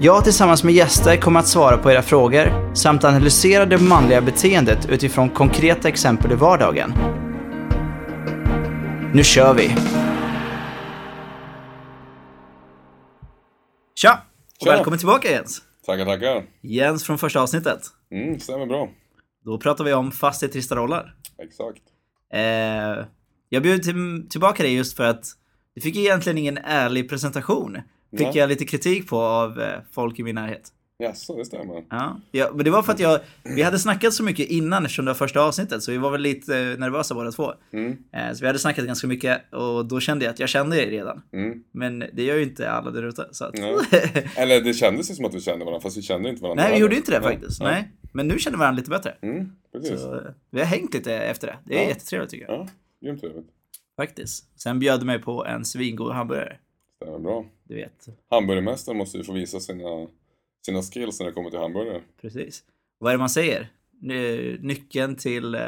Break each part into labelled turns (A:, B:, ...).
A: Jag tillsammans med gäster kommer att svara på era frågor samt analysera det manliga beteendet utifrån konkreta exempel i vardagen. Nu kör vi! Tja! Och
B: Tja.
A: välkommen tillbaka Jens!
B: Tackar, tackar.
A: Jens från första avsnittet.
B: Mm, stämmer bra.
A: Då pratar vi om fast i trista roller.
B: Exakt.
A: Eh, jag bjöd till, tillbaka dig just för att du fick egentligen ingen ärlig presentation. Fick
B: Nej.
A: jag lite kritik på av eh, folk i min närhet.
B: Jaså, det stämmer.
A: Ja, ja, men det var för att jag, vi hade snackat så mycket innan eftersom det var första avsnittet så vi var väl lite eh, nervösa båda två.
B: Mm,
A: Eh, så vi hade snackat ganska mycket och då kände jag att jag kände dig redan.
B: mm.
A: Men det gör ju inte alla där ute. Så att...
B: Nej. Eller det kändes ju som att vi kände varandra, fast vi kände inte varandra.
A: Nej, vi gjorde inte det faktiskt. Nej. Men nu känner vi varandra lite bättre.
B: Mm.
A: Så, vi har hängt lite efter det. Det är
B: Ja.
A: jättetrevligt tycker jag.
B: Ja, grymt trevligt.
A: Faktiskt. Sen bjöd du mig på en svingod hamburgare.
B: Stämmer bra.
A: Du vet.
B: Hamburgermästaren måste ju få visa sina, sina skills när det kommer till hamburgare.
A: Precis. Vad är det man säger? Ny- Nyckeln till eh,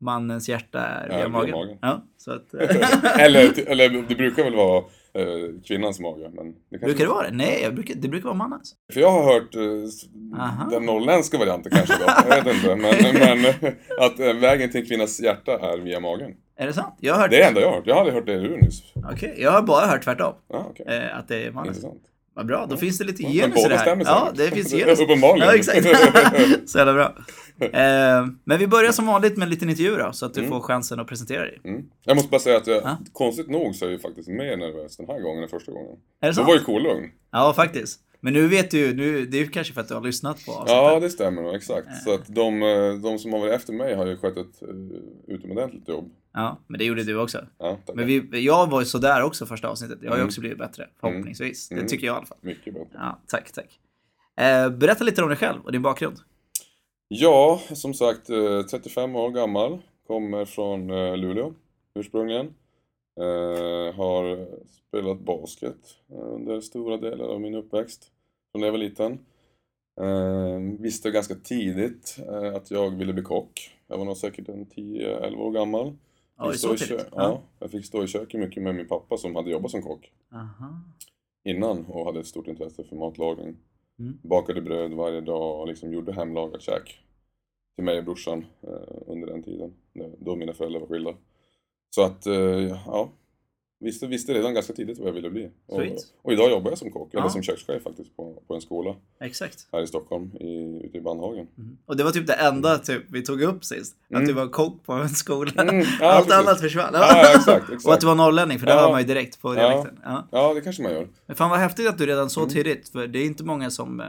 A: mannens hjärta är via
B: via
A: magen.
B: magen.
A: Ja, så att,
B: eller, eller det brukar väl vara eh, kvinnans mage. Men det kanske...
A: brukar det vara det? Nej, brukar, det brukar vara mannens.
B: För jag har hört eh, den norrländska varianten kanske då. Jag vet inte. Men, men eh, att eh, vägen till en kvinnas hjärta är via magen.
A: Är det sant? Jag har hört...
B: Det är det enda jag har hört. Jag har aldrig hört det du nyss.
A: Okej, jag har bara hört tvärtom.
B: Ja, okej.
A: Eh, att det är mannens.
B: Intressant.
A: Vad bra, då finns det lite genus i det här. Ja, det finns genus.
B: Uppenbarligen.
A: Ja, exakt. så jävla bra. Eh, men vi börjar som vanligt med en liten intervju då, så att du får chansen att presentera dig.
B: Mm. Jag måste bara säga att jag,
A: Ja.
B: konstigt nog så är jag faktiskt mer nervös den här gången än första gången.
A: Är det
B: Då
A: sant?
B: var ju kolugn.
A: Ja, faktiskt. Men nu vet du ju, nu, det är ju kanske för att du har lyssnat på avsnittet.
B: Ja, det stämmer nog, exakt. Så att de, eh, de som har varit efter mig har ju skött ett uh, utomordentligt jobb.
A: Ja, men det gjorde du också.
B: Ja, tackar.
A: Men vi, jag var ju sådär också första avsnittet. Jag har ju också blivit bättre, förhoppningsvis.
B: Mm.
A: Det tycker jag i alla fall.
B: Mycket bättre.
A: Ja, tack, tack. Eh, berätta lite om dig själv och din bakgrund.
B: Ja, som sagt, eh, 35 år gammal. Kommer från eh, Luleå ursprungligen. Eh, har spelat basket eh, under stora delar av min uppväxt. När jag var liten. Eh, visste ganska tidigt eh, att jag ville bli kock. Jag var nog säkert en 10-11 år gammal. Fick
A: så tidigt.
B: ja, jag fick stå i köket mycket med min pappa som hade jobbat som kock
A: Aha.
B: innan och hade ett stort intresse för matlagning.
A: Mm.
B: Bakade bröd varje dag och liksom gjorde hemlagat käk till mig och brorsan eh, under den tiden, då mina föräldrar var skilda. Så att, eh, ja, visste, visste redan ganska tidigt vad jag ville bli. Och, och idag jobbar jag som kock,
A: Ja.
B: eller som kökschef faktiskt, på, på en skola
A: Exakt.
B: här i Stockholm, i, ute i Bandhagen.
A: Mm. Och det var typ det enda typ, vi tog upp sist. Att
B: Mm.
A: du var kock på en skola.
B: Mm, ja,
A: Allt
B: precis.
A: annat försvann.
B: Ja, exakt, exakt.
A: Och att du var norrlänning, för det
B: Ja.
A: hör man ju direkt på dialekten. Ja.
B: Ja, det kanske man gör.
A: Men fan vad häftigt att du redan så tidigt, för det är inte många som eh,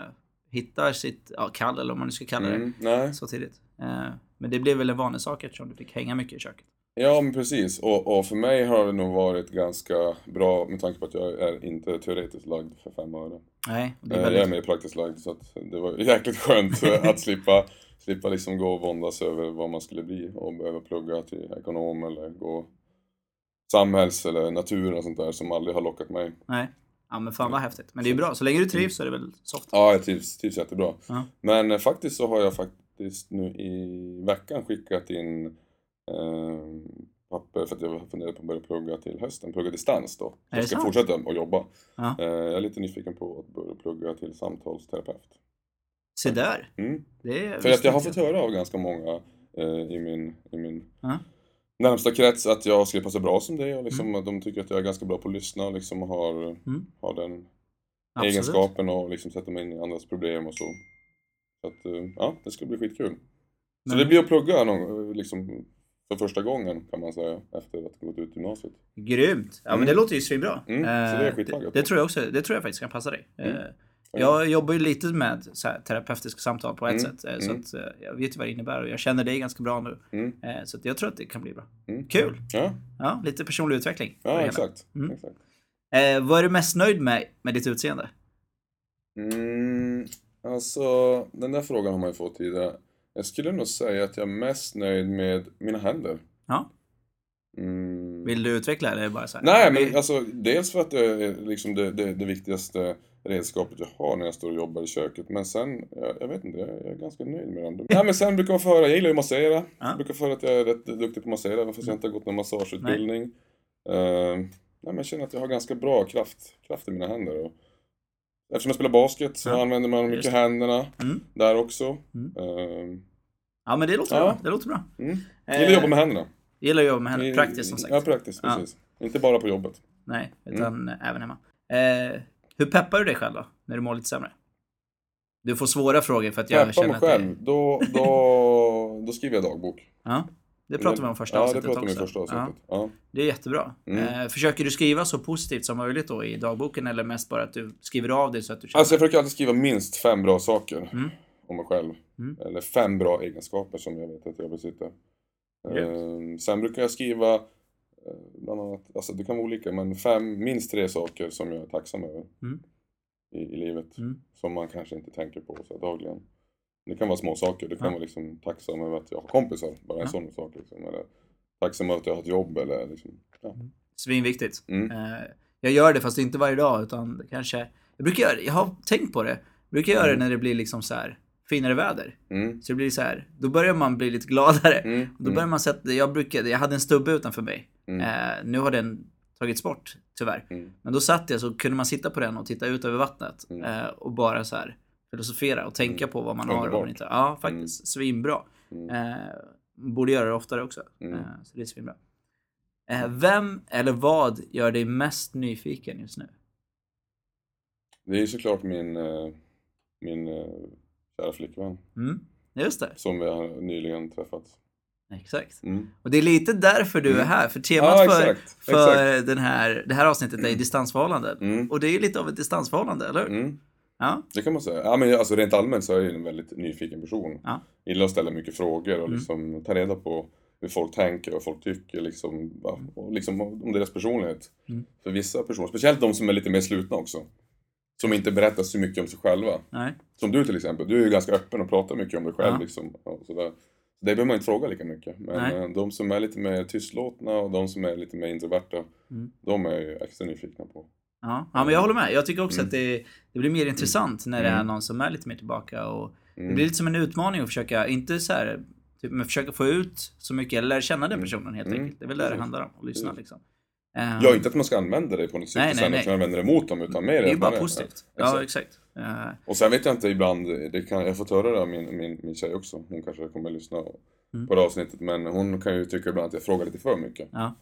A: hittar sitt ja, kall, eller vad man nu ska kalla det,
B: Mm,
A: så tidigt. Eh, men det blev väl en vanlig sak eftersom du fick hänga mycket i köket.
B: Ja, men precis. Och, och för mig har det nog varit ganska bra med tanke på att jag är inte teoretiskt lagd för fem öre.
A: Nej, det
B: Eh,
A: är
B: Jag är
A: väldigt...
B: mer praktiskt lagd så det var jäkligt skönt att slippa, slippa liksom gå och våndas över vad man skulle bli och behöva plugga till ekonom eller gå samhälls eller natur och sånt där som aldrig har lockat mig.
A: Nej. Ja men fan vad häftigt. Men det är bra, så länge du trivs så är det väl soft.
B: Ja, jag trivs, trivs jättebra.
A: Ja.
B: Men eh, faktiskt så har jag faktiskt nu i veckan skickat in papper för att jag funderar på att börja plugga till hösten, plugga distans då. Jag ska
A: sant?
B: fortsätta att jobba.
A: Ja.
B: Eh, jag är lite nyfiken på att börja plugga till samtalsterapeut.
A: Se där.
B: Mm. För att jag har fått höra av ganska många eh, i min, i min
A: Ja.
B: närmsta krets att jag skulle passa bra som det och liksom, att de tycker att jag är ganska bra på att lyssna och liksom har,
A: Mm.
B: har den
A: Absolut.
B: egenskapen och liksom sätta mig in i andras problem och så. Så att, eh, ja, det ska bli skitkul. Så
A: Men-
B: det blir att plugga någon, eh, liksom, för första gången kan man säga efter att ha gått ut gymnasiet.
A: Grymt! Ja men
B: Mm.
A: det låter ju svinbra.
B: Mm, så det är
A: Eh, det, tror jag också, det tror jag faktiskt kan passa dig. Eh,
B: Mm.
A: Jag jobbar ju lite med här, terapeutiska samtal på ett
B: Mm,
A: sätt. eh, Så
B: mm.
A: att eh, jag vet ju vad det innebär och jag känner dig ganska bra nu.
B: Mm.
A: Eh, Så jag tror att det kan bli bra.
B: Mm.
A: Kul!
B: Ja,
A: Ja, lite personlig utveckling.
B: ja exakt.
A: Mm.
B: exakt.
A: Eh, vad är du mest nöjd med med ditt utseende?
B: Mm, alltså, den där frågan har man ju fått tidigare. Jag skulle nog säga att jag är mest nöjd med mina händer.
A: Ja.
B: Mm.
A: Vill du utveckla det bara så här?
B: Nej, men alltså dels för att det är liksom det, det, det viktigaste redskapet jag har när jag står och jobbar i köket. Men sen, jag, jag vet inte, jag är ganska nöjd med dem. Nej, men sen brukar man få höra, jag gillar ju att massera.
A: Ja.
B: Jag brukar få höra att jag är rätt duktig på att massera, även fast jag inte har gått någon massageutbildning. Uh, nej, men jag känner att jag har ganska bra kraft, kraft i mina händer. Och eftersom jag spelar basket så
A: Ja,
B: använder man
A: just
B: mycket
A: det.
B: händerna
A: Mm.
B: där också.
A: Mm.
B: Uh,
A: Ja men det låter
B: Ja.
A: bra. Det låter bra.
B: mm.
A: Eh,
B: Gillar att jobba med händerna.
A: Gillar att jobba med.
B: I-
A: Praktiskt som sagt.
B: Ja, praktiskt,
A: Ja.
B: precis. Inte bara på jobbet.
A: Nej, utan även hemma. Eh, hur peppar du dig själv då? När du mår lite sämre? Du får svåra frågor för att jag
B: Peppa
A: känner
B: mig
A: att det,
B: själv, då, då, då skriver jag dagbok.
A: Ja, det pratade vi om första
B: Ja, det
A: avsnittet
B: om
A: också.
B: första
A: Ja,
B: avsnittet. Ja.
A: det är jättebra.
B: Mm.
A: Eh, försöker du skriva så positivt som möjligt då i dagboken eller mest bara att du skriver av dig så att du känner...
B: Alltså jag försöker alltid skriva minst fem bra saker
A: Mm.
B: om mig själv.
A: Mm.
B: Eller fem bra egenskaper som jag vet att jag besitter. Ehm, sen brukar jag skriva, eh, bland annat, alltså det kan vara olika, men fem, minst tre saker som jag är tacksam över
A: Mm.
B: i, i livet.
A: Mm.
B: Som man kanske inte tänker på så dagligen. Det kan vara små saker, det kan
A: Ja.
B: vara liksom tacksam över att jag har kompisar, bara en
A: Ja.
B: sån sak. Liksom. Eller tacksam över att jag har ett jobb eller liksom, ja.
A: Svinviktigt.
B: Mm.
A: Eh, jag gör det fast inte varje dag utan kanske... Jag brukar göra, jag har tänkt på det. Jag brukar göra det när det blir liksom så här finare väder.
B: Mm.
A: Så det blir så här, då börjar man bli lite gladare.
B: Mm.
A: Då börjar man sätta, jag brukade, jag hade en stubbe utanför mig.
B: Mm.
A: Eh, nu har den tagits bort, tyvärr.
B: Mm.
A: Men då satt jag så kunde man sitta på den och titta ut över vattnet.
B: Mm.
A: Eh, och bara så här filosofera och tänka
B: Mm.
A: på vad man har och
B: Underbart.
A: inte Ja, faktiskt. Svinbra.
B: Mm.
A: Eh, borde göra det oftare också.
B: Mm.
A: Eh, så det är svinbra. Eh, vem eller vad gör dig mest nyfiken just nu?
B: Det är ju såklart min, eh, min eh, kära flickvän
A: Mm, just det.
B: som vi har nyligen träffat.
A: Exakt.
B: Mm.
A: Och det är lite därför du är
B: Mm.
A: här. För temat
B: Ja,
A: för,
B: exakt.
A: för Den här, det här avsnittet är distansförhållanden.
B: Mm.
A: Och det är ju lite av ett distansförhållande, eller hur?
B: Mm.
A: Ja.
B: Det kan man säga. Ja, men alltså rent allmänt så är jag en väldigt nyfiken person.
A: Ja.
B: Gillar att ställa mycket frågor och
A: Mm.
B: liksom ta reda på hur folk tänker och vad folk tycker liksom, ja, och liksom om deras personlighet.
A: Mm.
B: För vissa personer, speciellt de som är lite mer slutna också. Som inte berättar så mycket om sig själva.
A: Nej.
B: Som du till exempel, du är ju ganska öppen och pratar mycket om dig själv
A: Ja.
B: liksom. Och sådär. Det behöver man inte fråga lika mycket. Men
A: Nej.
B: eh, de som är lite mer tystlåtna och de som är lite mer introverta,
A: Mm.
B: de är jag ju extra nyfikna på.
A: Ja. ja, men jag håller med. Jag tycker också
B: Mm.
A: att det, det blir mer intressant när det är
B: Mm.
A: någon som är lite mer tillbaka. Och Det
B: Mm.
A: blir lite som en utmaning att försöka, inte så här, typ, men försöka få ut så mycket, eller lära känna den
B: Mm.
A: personen helt
B: Mm.
A: enkelt. Det är väl det det handlar om, att lyssna liksom. Eh,
B: Ja, inte att man ska använda det på något sätt sen att man använder det mot dem, utan mer
A: det är ju bara positivt.
B: Ja,
A: Ja,
B: exakt.
A: exakt. Eh,
B: Och sen vet jag inte ibland, det kan, jag har fått höra det av min, min, min tjej också, hon kanske kommer att lyssna
A: Mm.
B: på det avsnittet, men hon kan ju tycka ibland att jag frågar lite för mycket.
A: ja.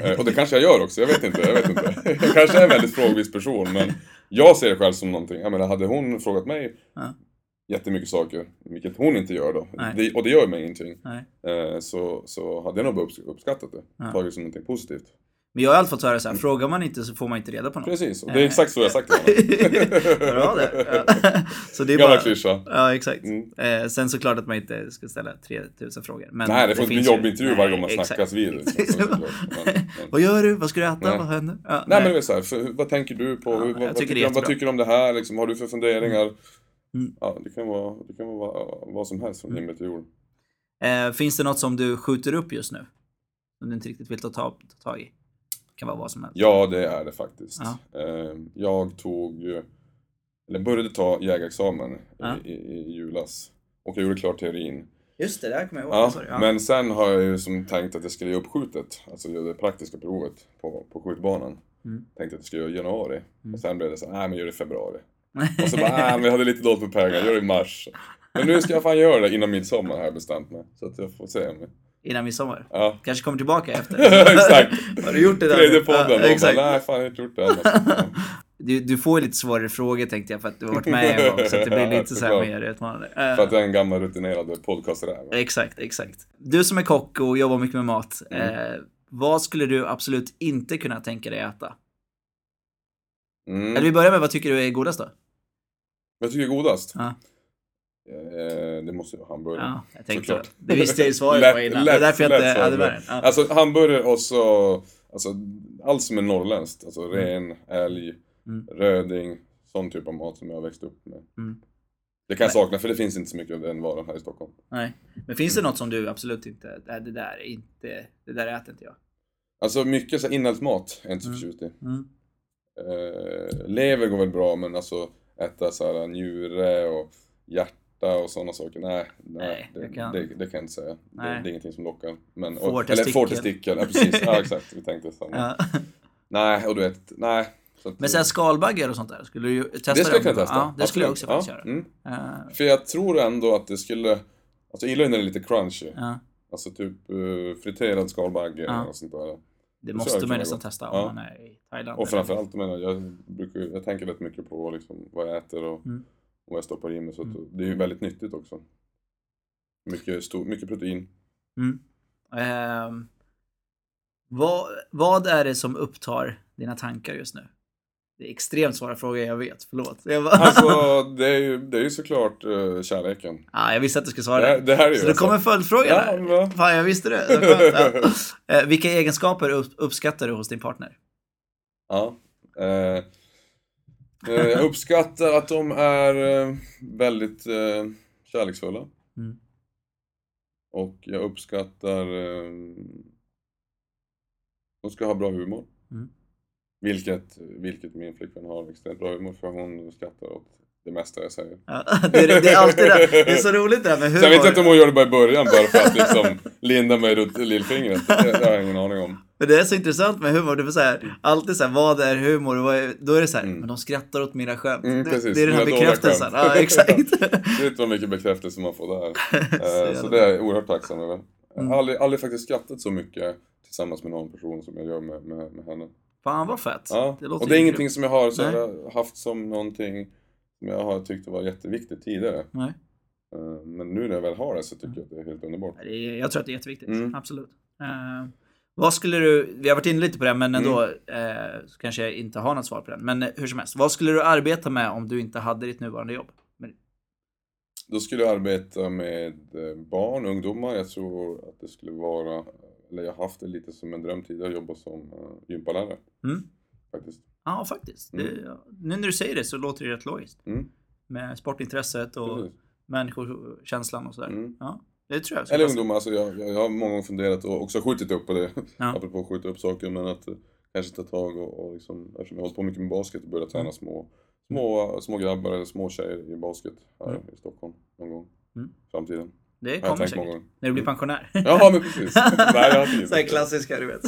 B: Eh, Och det kanske jag gör också, jag vet inte, jag vet inte. Jag kanske är en väldigt frågvis person, men jag ser det själv som någonting, jag menar hade hon frågat mig
A: Ja.
B: jättemycket saker, vilket hon inte gör då, det, och det gör mig ingenting,
A: Nej.
B: eh, så, så hade jag nog uppskattat det,
A: Ja.
B: tagit det som någonting positivt.
A: Men jag har alltid fått höra så här, frågar man inte så får man inte reda på något.
B: Precis, och det är exakt så jag har sagt till henne.
A: Bra det. Ja. Så det är
B: Gamla
A: bara...
B: klyscha.
A: Ja, exakt.
B: Mm.
A: Eh, sen såklart att man inte ska ställa 3000 frågor. Men
B: Nej, det får inte bli jobbintervju varje gång man
A: exakt.
B: snackas vid. liksom, så. Men- men-
A: Vad gör du? Vad ska du äta?
B: Nej.
A: Vad händer? Ja,
B: Nej men det är så här, för, vad tänker du på?
A: Ja,
B: vad, vad,
A: tycker det
B: vad tycker du om det här? Liksom, har du för funderingar?
A: Mm.
B: Ja, det kan vara, det kan vara vad, vad som helst från
A: Mm.
B: himmel till jord.
A: Eh, finns det något som du skjuter upp just nu? Som du inte riktigt vill ta, ta, ta tag i? Kan vara vad som helst.
B: Ja, det är det faktiskt.
A: Ja.
B: Eh, Jag tog, eller började ta jägarexamen
A: Ja.
B: i, i, i julas. Och jag gjorde klart teorin.
A: Just det, det här kommer jag
B: Ja,
A: Sorry.
B: men sen har jag ju som tänkt att jag skulle göra uppskjutet, alltså göra det praktiska provet på, på skjutbanan.
A: Mm.
B: Tänkte att jag skulle göra i januari.
A: Mm.
B: Och sen blev det så nej men gör det i februari. Och så bara, nej men jag hade lite dåligt med pengar, gör det i mars. Men nu ska jag fan göra det innan midsommar har jag bestämt mig. Så att jag får se. om-
A: Innan midsommar.
B: Ja,
A: Kanske kommer tillbaka efter.
B: exakt.
A: Har du gjort det där?
B: Tredje podden.
A: Ja, exakt.
B: Bara, nej fan jag har inte gjort det än.
A: Du, du får ju lite svårare frågor tänkte jag för att du har varit med en gång. Så det blir lite så här mer utmanande.
B: För att jag är en gammal rutinerad podcasträv.
A: Exakt, exakt. Du som är kock och jobbar mycket med mat.
B: Mm.
A: Eh, vad skulle du absolut inte kunna tänka dig äta?
B: Mm.
A: Eller vi börjar med, vad tycker du är godast då?
B: Vad tycker du är godast?
A: Ja.
B: Eh, det måste ju vara hamburgare.
A: Ja, jag tänkte
B: Såklart.
A: det. Visste jag i svaret på innan.
B: lätt-
A: det är därför jag inte hade med. Ja.
B: Alltså hamburgare och så, alltså allt som är norrländskt. Alltså ren, älg,
A: Mm.
B: röding, sån typ av mat som jag har växt upp med.
A: Mm.
B: Det kan jag sakna för det finns inte så mycket av den varan här i Stockholm.
A: Nej. Men finns det något som du absolut inte, det där är inte, det där äter inte jag.
B: Alltså mycket så inälvsmat är jag inte så
A: Mm.
B: förtjust i.
A: Mm.
B: Eh, lever går väl bra men alltså äta så här njure och hjärta och sådana saker. Nej, nej,
A: Nej,
B: det,
A: kan-
B: det, det kan jag inte säga. Det, det är ingenting som lockar. Men, och,
A: Fårtestikel.
B: eller fårtestikel, ja precis. Ja exakt, vi tänkte samma.
A: Ja.
B: Nej, och du vet, nej. Att,
A: Men sen skalbaggar och sånt där, skulle du testa
B: det skulle jag kunna testa.
A: Ja, det skulle jag också
B: Absolut.
A: faktiskt göra.
B: Mm.
A: Eh,
B: För jag tror ändå att det skulle, alltså jag gillar ju när det är lite crunchy.
A: ja.
B: Alltså typ uh, friterad skalbagge
A: Ja.
B: och sånt där.
A: Det måste man nästan testa om
B: Ja.
A: man är i Thailand.
B: Och framförallt, jag menar, jag, brukar, jag tänker rätt mycket på liksom, vad jag äter och,
A: Mm.
B: Och jag stoppar i mig. Så att,
A: Mm.
B: det är ju väldigt nyttigt också. Mycket, stor, mycket protein.
A: Mm. Ehm, vad, vad är det som upptar dina tankar just nu? Det är extremt svåra frågor, jag vet. Förlåt. Jag, bara...
B: Alltså, det är ju, det är ju såklart uh, kärleken.
A: ah, jag visste att du skulle svara
B: Det, här-
A: det.
B: här är ju
A: Så det kommer en följdfråga
B: Ja,
A: där. Fan, jag visste det. det ja. Eh, Vilka egenskaper upp, uppskattar du hos din partner?
B: Ja. Eh, eh, jag uppskattar att de är eh, väldigt eh, kärleksfulla.
A: Mm.
B: Och jag uppskattar... Eh, de ska ha bra humor.
A: Mm.
B: Vilket, vilket min flickvän har extremt bra humor för hon skrattar åt det mesta jag säger.
A: Ja, det, är, det är alltid det. Det är så roligt det där med humor.
B: Så jag vet inte om hon gör det bara i början bara för att liksom linda mig runt lillfingret. Det, det har jag ingen aning om.
A: Men det är så intressant med humor. Det är så här, alltid så här, vad är humor? Vad är, då är det så här,
B: Mm.
A: men de skrattar åt mina skämt.
B: Mm, precis.
A: det är den här bekräftelsen. Ja, exakt.
B: Vet vad mycket bekräftelse man får där.
A: Så
B: Eh,
A: jävla
B: så det är jag oerhört tacksam över. Jag
A: Mm.
B: har aldrig, aldrig faktiskt skrattat så mycket tillsammans med någon person som jag gör med, med, med henne.
A: Fan vad fett.
B: Ja.
A: Det
B: och det är ingenting som jag har så här, haft som någonting som jag har tyckt var jätteviktigt tidigare.
A: Nej.
B: Eh, Men nu när jag väl har det så tycker jag att det är helt underbart.
A: Jag tror att det är jätteviktigt.
B: Mm.
A: Absolut. Eh, vad skulle du, vi har varit inne lite på det men ändå
B: Mm.
A: eh, så kanske jag inte har något svar på den. Men eh, hur som helst, vad skulle du arbeta med om du inte hade ditt nuvarande jobb? Men,
B: Då skulle jag arbeta med eh, barn, ungdomar. Jag tror att det skulle vara, eller jag har haft det lite som en dröm tidigare, att jobba som uh, gympalärare.
A: Mm.
B: Faktiskt.
A: ja, faktiskt.
B: Mm.
A: Det, nu när du säger det så låter det rätt logiskt.
B: Mm.
A: Med sportintresset och
B: Precis.
A: människokänslan och sådär.
B: Mm.
A: Ja, det tror jag.
B: Eller ungdomar, alltså jag, jag, jag har många gånger funderat och också skjutit upp på det.
A: Ja.
B: Apropå att skjuta upp saker, men att eh, kanske ta tag och, och liksom, eftersom jag har hållit på mycket med basket och börjat träna
A: Mm.
B: små, små, små grabbar eller små tjejer i basket här
A: Mm.
B: i Stockholm någon gång.
A: Mm.
B: Framtiden.
A: Det kommer säkert. När du blir pensionär.
B: Ja, men precis. Nej.
A: Så här klassiska, du vet.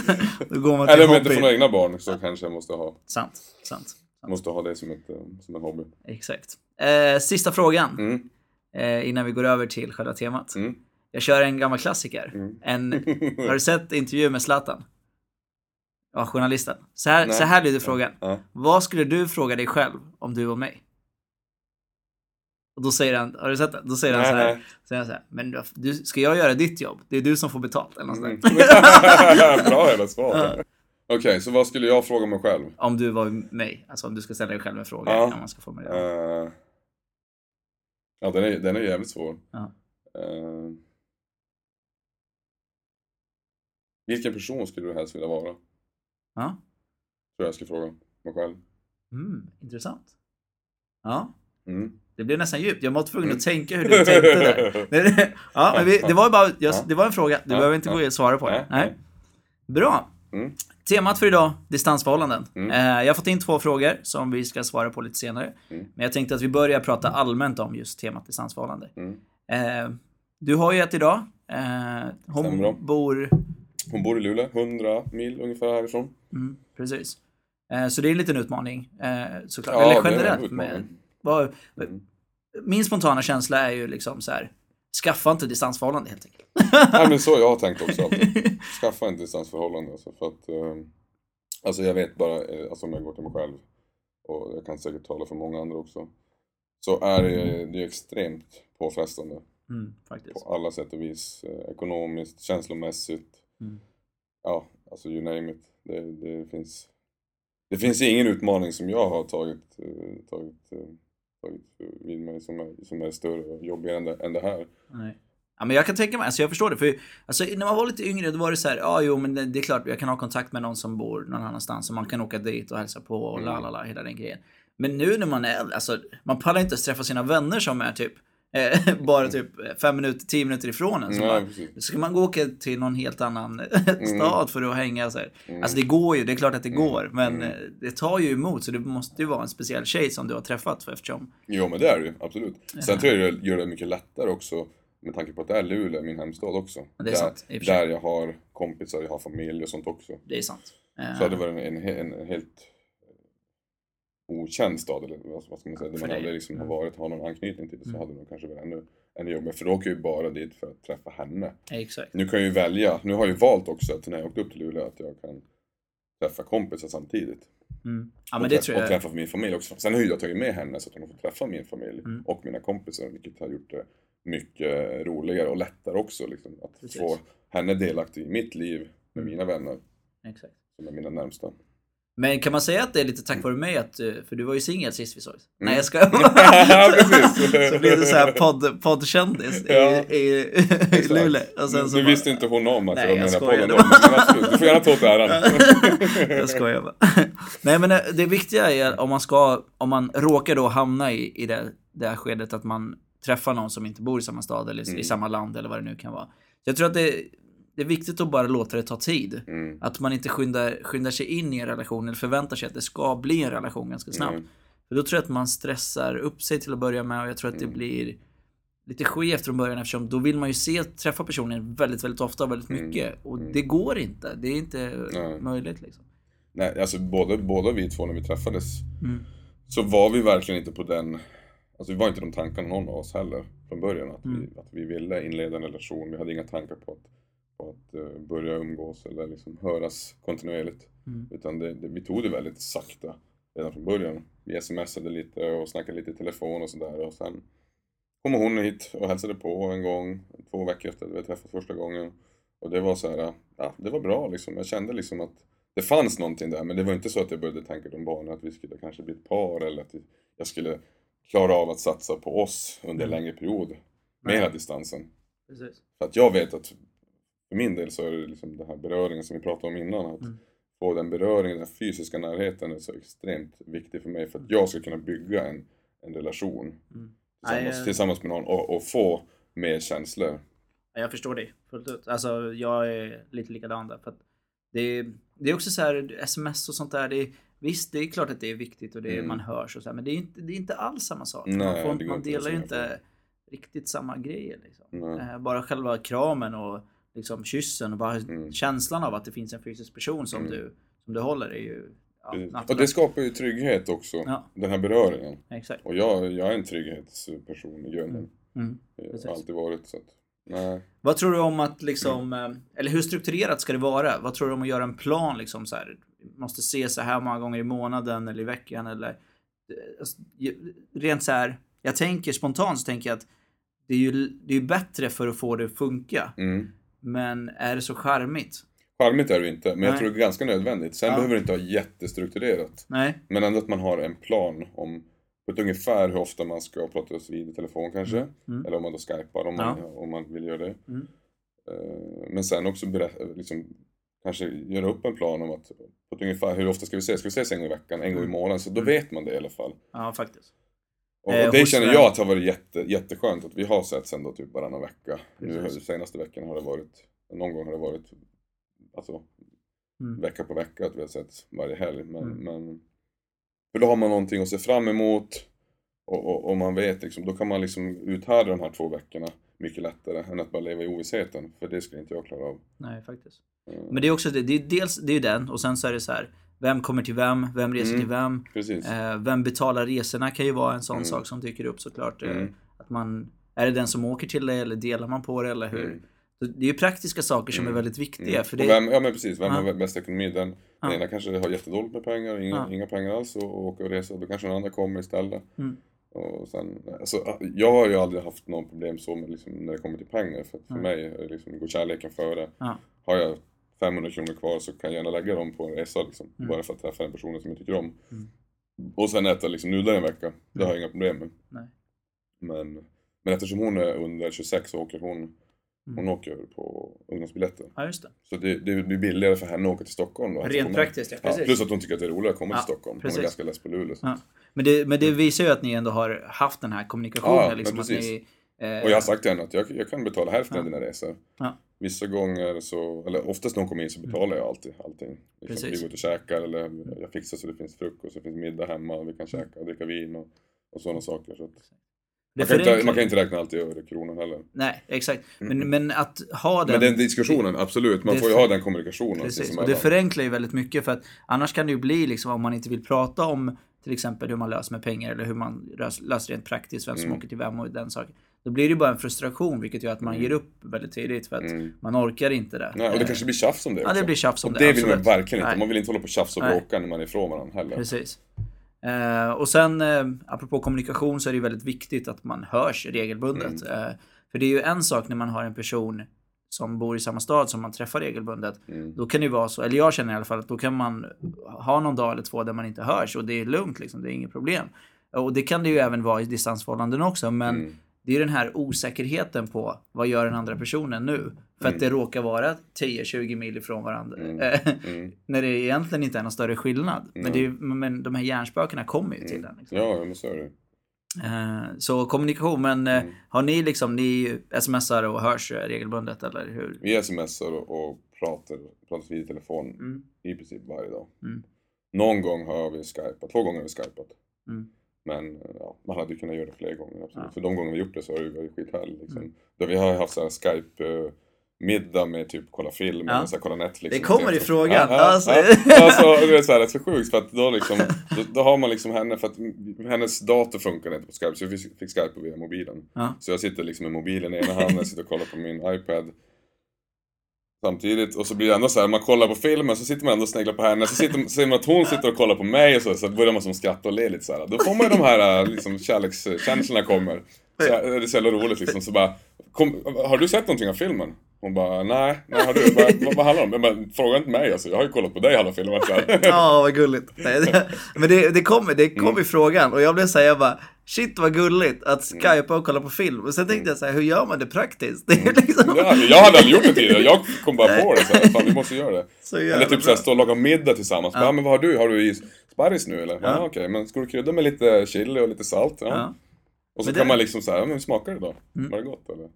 A: Då går man till
B: Eller om jag inte får några egna barn så kanske jag måste ha,
A: Sant, sant.
B: måste ha det som, ett, eh, som en hobby.
A: Exakt. Eh, sista frågan
B: Mm.
A: eh, innan vi går över till själva temat.
B: Mm.
A: Jag kör en gammal klassiker.
B: Mm.
A: En, har du sett intervju med Zlatan? Ja, journalisten. Så här,
B: Nej.
A: så här lyder frågan.
B: Ja.
A: Vad skulle du fråga dig själv om du var mig? Och då säger han, har du sett det? Då säger han så här, säger han så här, men du, ska jag göra ditt jobb? Det är du som får betalt. Eller
B: Mm. Bra jävla svar.
A: Ja.
B: Okej, så vad skulle jag fråga mig själv?
A: Om du var mig. Alltså om du ska ställa dig själv en fråga.
B: Ja.
A: Man ska formulera.
B: Eh, ja, den är, den är jävligt svår.
A: Ja.
B: Eh, vilken person skulle du helst vilja vara?
A: Ja.
B: Tror jag skulle fråga mig själv.
A: Mm, intressant. Ja.
B: Mm.
A: Det blev nästan djupt. Jag var tvungen
B: Mm.
A: att tänka hur du tänkte där. Ja, men vi, det var bara, jag,
B: Ja.
A: det var en fråga. Du
B: Ja,
A: behöver inte
B: ja.
A: gå och svara på det.
B: Nej.
A: Bra.
B: Mm.
A: Temat för idag, distansförhållanden.
B: Mm.
A: Eh, jag har fått in två frågor som vi ska svara på lite senare.
B: Mm.
A: Men jag tänkte att vi börjar prata allmänt om just temat distansförhållande.
B: Mm.
A: Eh, du har ju ett idag. Eh, hon bor...
B: Hon bor i Luleå, 100 mil ungefär härifrån.
A: Mm, precis. Eh, så det är en liten utmaning eh, såklart.
B: Ja,
A: Eller generellt. Med, vad,
B: Mm.
A: Min spontana känsla är ju liksom så här. Skaffa inte distansförhållande helt enkelt.
B: Nej men så jag har tänkt också. Skaffa en distansförhållande. Alltså, för att, eh, alltså jag vet bara, alltså om jag går till mig själv. Och jag kan säkert tala för många andra också. Så är det, det är extremt påfrestande.
A: Mm.
B: På alla sätt och vis. Ekonomiskt, känslomässigt.
A: Mm.
B: Ja, alltså you name it. Det, det finns det finns ingen utmaning som jag har tagit, eh, tagit, eh, tagit vid mig som är, som är större och jobbigare än det, än det här.
A: Nej. Ja, men jag kan tänka mig, alltså jag förstår det. För alltså, när man var lite yngre då var det så här, ja jo men det, det är klart jag kan ha kontakt med någon som bor någon annanstans och man kan åka dit och hälsa på och
B: Mm.
A: la la la hela den grejen. Men nu när man är alltså man pallar inte ens träffa sina vänner som är typ bara typ fem minuter, tio minuter ifrån en. Så
B: Nej,
A: bara,
B: precis.
A: ska man gå och åka till någon helt annan stad för att hänga så.
B: Mm.
A: Alltså det går ju, det är klart att det går. Men eh, det tar ju emot så det måste ju vara en speciell tjej som du har träffat för eftersom.
B: Jo men det är det ju, absolut. Sen tror jag det gör det mycket lättare också med tanke på att det är Luleå, min hemstad också.
A: det är
B: där,
A: sant,
B: där jag har kompisar, jag har familj och sånt också.
A: Det är sant. Eh,
B: Så det varit en, en, en helt okänd stad, eller vad ska man säga, där man aldrig liksom har
A: Mm.
B: varit, har någon anknytning till det, så hade det nog kanske varit ännu, ännu jobbigare. För då åker ju bara dit för att träffa henne.
A: Exakt.
B: Nu kan jag ju välja, nu har jag ju valt också att när jag åkte upp till Luleå att jag kan träffa kompisar samtidigt.
A: Mm. Ja
B: och, träffa, och träffa min familj också. Sen har ju jag tagit med henne så att hon fått träffa min familj
A: Mm.
B: och mina kompisar, vilket har gjort det mycket roligare och lättare också. Liksom, att
A: Precis.
B: få henne delaktig i mitt liv med
A: Mm.
B: mina vänner,
A: Exakt.
B: som är mina närmsta.
A: Men kan man säga att det är lite tack vare mig att, eh, för du var ju singel sist vi sågs.
B: Mm.
A: Nej jag ska. Så blev du så här podd, poddkändis
B: Ja,
A: i, i, i. Luleå. Och sen
B: nu
A: så
B: nu visste inte hon om att
A: Nej,
B: jag var med i podden då, men absolut, du får gärna ta åt äran.
A: jag skojar bara. Nej men det, det viktiga är om man ska, om man råkar då hamna i, i det, det här skedet att man träffar någon som inte bor i samma stad eller
B: Mm.
A: i samma land eller vad det nu kan vara. Jag tror att det, det är viktigt att bara låta det ta tid.
B: Mm.
A: Att man inte skyndar, skyndar sig in i en relation eller förväntar sig att det ska bli en relation ganska snabbt.
B: Mm.
A: För då tror jag att man stressar upp sig till att börja med och jag tror att det
B: Mm.
A: blir lite skevt från början eftersom då vill man ju se, träffa personen väldigt, väldigt ofta och väldigt
B: Mm.
A: mycket. Och
B: Mm.
A: det går inte. Det är inte
B: Nej.
A: möjligt liksom.
B: Nej, alltså båda, båda vi två när vi träffades
A: Mm.
B: så var vi verkligen inte på den, alltså vi var inte de tankarna någon av oss heller från början. Att,
A: Mm.
B: vi, att vi ville inleda en relation, vi hade inga tankar på att, eh, börja umgås eller liksom höras kontinuerligt.
A: Mm.
B: Utan det, det, vi tog det väldigt sakta redan från början. Vi smsade lite och snackade lite i telefon och sådär och sen kom hon hit och hälsade på en gång, två veckor efter att vi träffats första gången. Och det var så här, ja det var bra liksom. Jag kände liksom att det fanns någonting där men det var inte så att jag började tänka de banorna att vi skulle kanske bli ett par eller att jag skulle klara av att satsa på oss under en
A: Mm.
B: längre period med hela distansen.
A: Precis.
B: För att jag vet att för min del så är det liksom den här beröringen som vi pratade om innan. Att
A: Mm.
B: få den beröringen, den fysiska närheten är så extremt viktig för mig för att jag ska kunna bygga en, en relation
A: Mm.
B: tillsammans,
A: Nej, eh,
B: tillsammans med någon och, och få mer känslor.
A: Ja, Jag förstår dig fullt ut. Alltså jag är lite likadan där. För att det, är, det är också så här sms och sånt där. Det är, visst, det är klart att det är viktigt och det är,
B: Mm.
A: man hörs och så här, Men det är, inte, det är inte alls samma sak.
B: Nej,
A: man, får, man delar ju inte riktigt samma grejer. Liksom. Eh, bara själva kramen och liksom kyssen och bara
B: Mm.
A: känslan av att det finns en fysisk person som,
B: Mm.
A: du, som du håller är ju ja, natt
B: Och det skapar ju trygghet också,
A: Ja.
B: den här beröringen.
A: Exakt.
B: Och jag, jag är en trygghetsperson i grunden.
A: Mm.
B: Jag
A: Precis.
B: har alltid varit så att, nej.
A: Vad tror du om att liksom, eh, eller hur strukturerat ska det vara? Vad tror du om att göra en plan liksom så här? Måste se så här många gånger i månaden eller i veckan eller eh, alltså, rent så här. Jag tänker spontant så tänker jag att det är ju det är bättre för att få det att funka.
B: Mm.
A: Men är det så charmigt?
B: Charmigt är det inte, men jag
A: Nej.
B: tror det är ganska nödvändigt. Sen
A: Ja.
B: behöver det inte vara jättestrukturerat.
A: Nej.
B: Men ändå att man har en plan om på ett ungefär hur ofta man ska pratas vid i telefon kanske.
A: Mm.
B: Eller om man då skypar om man,
A: Ja.
B: om man vill göra det.
A: Mm.
B: Eh, Men sen också liksom, kanske göra upp en plan om att på ungefär hur ofta ska vi ses? Ska vi ses en gång i veckan, en gång i
A: Mm.
B: månaden? Så då
A: Mm.
B: vet man det i alla fall.
A: Ja, faktiskt.
B: Och,
A: Eh,
B: och det
A: hos
B: känner jag att har varit jätte, jätteskönt att vi har setts ändå typ varannan vecka. Nu
A: Precis.
B: senaste veckan har det varit, någon gång har det varit alltså,
A: Mm.
B: vecka på vecka att vi har setts varje helg. Men,
A: Mm.
B: men för då har man någonting att se fram emot och, och, och man vet liksom, då kan man liksom uthärda de här två veckorna mycket lättare än att bara leva i ovissheten. För det skulle inte jag klara av.
A: Nej, faktiskt.
B: Eh,
A: Men det är också det. det är dels det är ju den och sen så är det så här. Vem kommer till vem? Vem reser
B: Mm.
A: till vem?
B: Precis.
A: Eh, vem betalar resorna kan ju vara en sån
B: Mm.
A: sak som dyker upp såklart. Eh,
B: Mm.
A: Att man, är det den som åker till det eller delar man på det eller hur?
B: Mm.
A: Det är ju praktiska saker som
B: Mm.
A: är väldigt viktiga.
B: Mm.
A: För det,
B: vem, ja men precis, vem har bäst ekonomi? Den, den ena kanske har jättedåligt med pengar, inga, inga pengar alls och, och åker och reser. Då kanske den andra kommer istället.
A: Mm.
B: Och sen, alltså, jag har ju aldrig haft något problem så med liksom, när det kommer till pengar. För att för
A: Ja.
B: mig liksom, går kärleken före.
A: Ja.
B: Har jag 500 kronor kvar så kan jag gärna lägga dem på en resa liksom.
A: Mm.
B: Bara för att träffa den personen som jag tycker om.
A: Mm.
B: Och sen äta liksom nudlar en vecka. Det har jag inga problem med.
A: Nej.
B: Men, men eftersom hon är under 26 så åker hon Hon
A: Mm.
B: åker på ungdomsbiljetter.
A: Ja, just det.
B: Så det, det blir billigare för henne att åka till Stockholm då. Alltså
A: Rent
B: hon-
A: praktiskt, ja.
B: Ja,
A: Precis.
B: plus att hon tycker att det är roligare att komma
A: Ja,
B: till Stockholm. Hon
A: precis.
B: är ganska less på Luleå.
A: Ja. Men det, men det visar ju att ni ändå har haft den här kommunikationen.
B: Ja,
A: liksom,
B: precis.
A: ni, eh,
B: Och jag har sagt till henne att jag, jag kan betala hälften av
A: Ja.
B: dina resor. Vissa gånger så, eller oftast när hon kommer in så betalar jag alltid allting. Liksom, vi går ut och käkar eller jag fixar så det finns frukost, det finns middag hemma och vi
A: Mm.
B: kan käka och dricka vin och, och sådana saker. Så att, man, kan inte, man kan inte räkna allt i öre kronor heller.
A: Nej, exakt. Men,
B: Mm.
A: men att ha den...
B: Men den diskussionen, absolut. Man får ju ha den kommunikationen
A: Precis, och det förenklar ju väldigt mycket för att annars kan det ju bli liksom om man inte vill prata om till exempel hur man löser med pengar eller hur man lös- löser rent praktiskt, vem som
B: Mm.
A: åker till vem och den saken. Då blir det ju bara en frustration vilket gör att man
B: Mm.
A: ger upp väldigt tidigt för att
B: Mm.
A: man orkar inte det.
B: Nej, och det
A: Eh,
B: kanske blir tjafs om det
A: Ja,
B: också.
A: det blir tjafs om
B: och
A: det,
B: det vill man verkligen inte.
A: Nej.
B: Man vill inte hålla på och tjafsa och bråka när man är ifrån varandra heller.
A: Precis. Eh, och sen, eh, apropå kommunikation, så är det ju väldigt viktigt att man hörs regelbundet.
B: Mm.
A: Eh, för det är ju en sak när man har en person som bor i samma stad som man träffar regelbundet.
B: Mm.
A: Då kan det ju vara så, eller jag känner i alla fall att då kan man ha någon dag eller två där man inte hörs och det är lugnt liksom, det är inget problem. Och det kan det ju även vara i distansförhållanden också, men
B: Mm.
A: Det är den här osäkerheten på vad gör den andra personen nu? För
B: Mm.
A: att det råkar vara 10-20 mil ifrån varandra.
B: Mm.
A: Eh,
B: Mm.
A: när det egentligen inte är någon större skillnad. Men,
B: Nej.
A: det är, men de här hjärnspökena kommer ju till den. Liksom.
B: Ja, men så är det.
A: Eh, så kommunikation, men eh,
B: Mm.
A: har ni liksom, ni smsar och hörs regelbundet eller hur?
B: Vi smsar och, pratar, pratar vid i telefon
A: Mm.
B: i princip varje dag.
A: Mm.
B: Någon gång har vi skypat, två gånger har vi skypat.
A: Mm.
B: Men ja, man hade ju kunnat göra det fler gånger absolut.
A: Ja.
B: För de gånger vi gjort det så har det varit skithärligt liksom.
A: Mm.
B: Där vi har haft så Skype eh, middag med typ kolla film
A: Ja.
B: så här, kolla Netflix.
A: Det kommer i frågan,
B: Ja, ja,
A: alltså.
B: ja. alltså, det är så här, rätt så sjukt för att då liksom, då, då har man liksom henne för att hennes dator funkar inte på Skype så vi fick Skype via mobilen.
A: Ja.
B: Så jag sitter liksom med mobilen i ena handen, sitter och kollar på min iPad samtidigt och så blir det ändå så här, man kollar på filmen så sitter man ändå och sneglar på henne, så, sitter, så ser man att hon sitter och kollar på mig och så, så börjar man som skratta och le lite så här. Då får man ju de här äh, liksom, kärlekskänslorna kommer. Så det är så jävla roligt liksom, så bara, kom, har du sett någonting av filmen? Hon bara, nej, nej har du? Vad, vad, vad handlar det om? Bara, fråga inte mig alltså, jag har ju kollat på dig. Så här.
A: Ja, vad gulligt. Men det, det kom, det kom
B: Mm.
A: i frågan och jag blev såhär, jag bara shit vad gulligt att skypa och kolla på film. Och sen tänkte jag såhär, hur gör man det praktiskt? Det är ju liksom
B: Mm. Ja, jag hade aldrig gjort det tidigare, jag kom bara på det så här, fan vi måste göra det.
A: så
B: Eller typ såhär, stå och laga middag tillsammans. Ja. men vad har du? Har du i sparris nu eller? Ja,
A: Ja.
B: okej, men ska du krydda med lite chili och lite salt? Ja.
A: Ja.
B: Och så
A: Men
B: kan
A: det-
B: man liksom såhär, men hur smakar det då?
A: Mm.
B: Var det gott eller?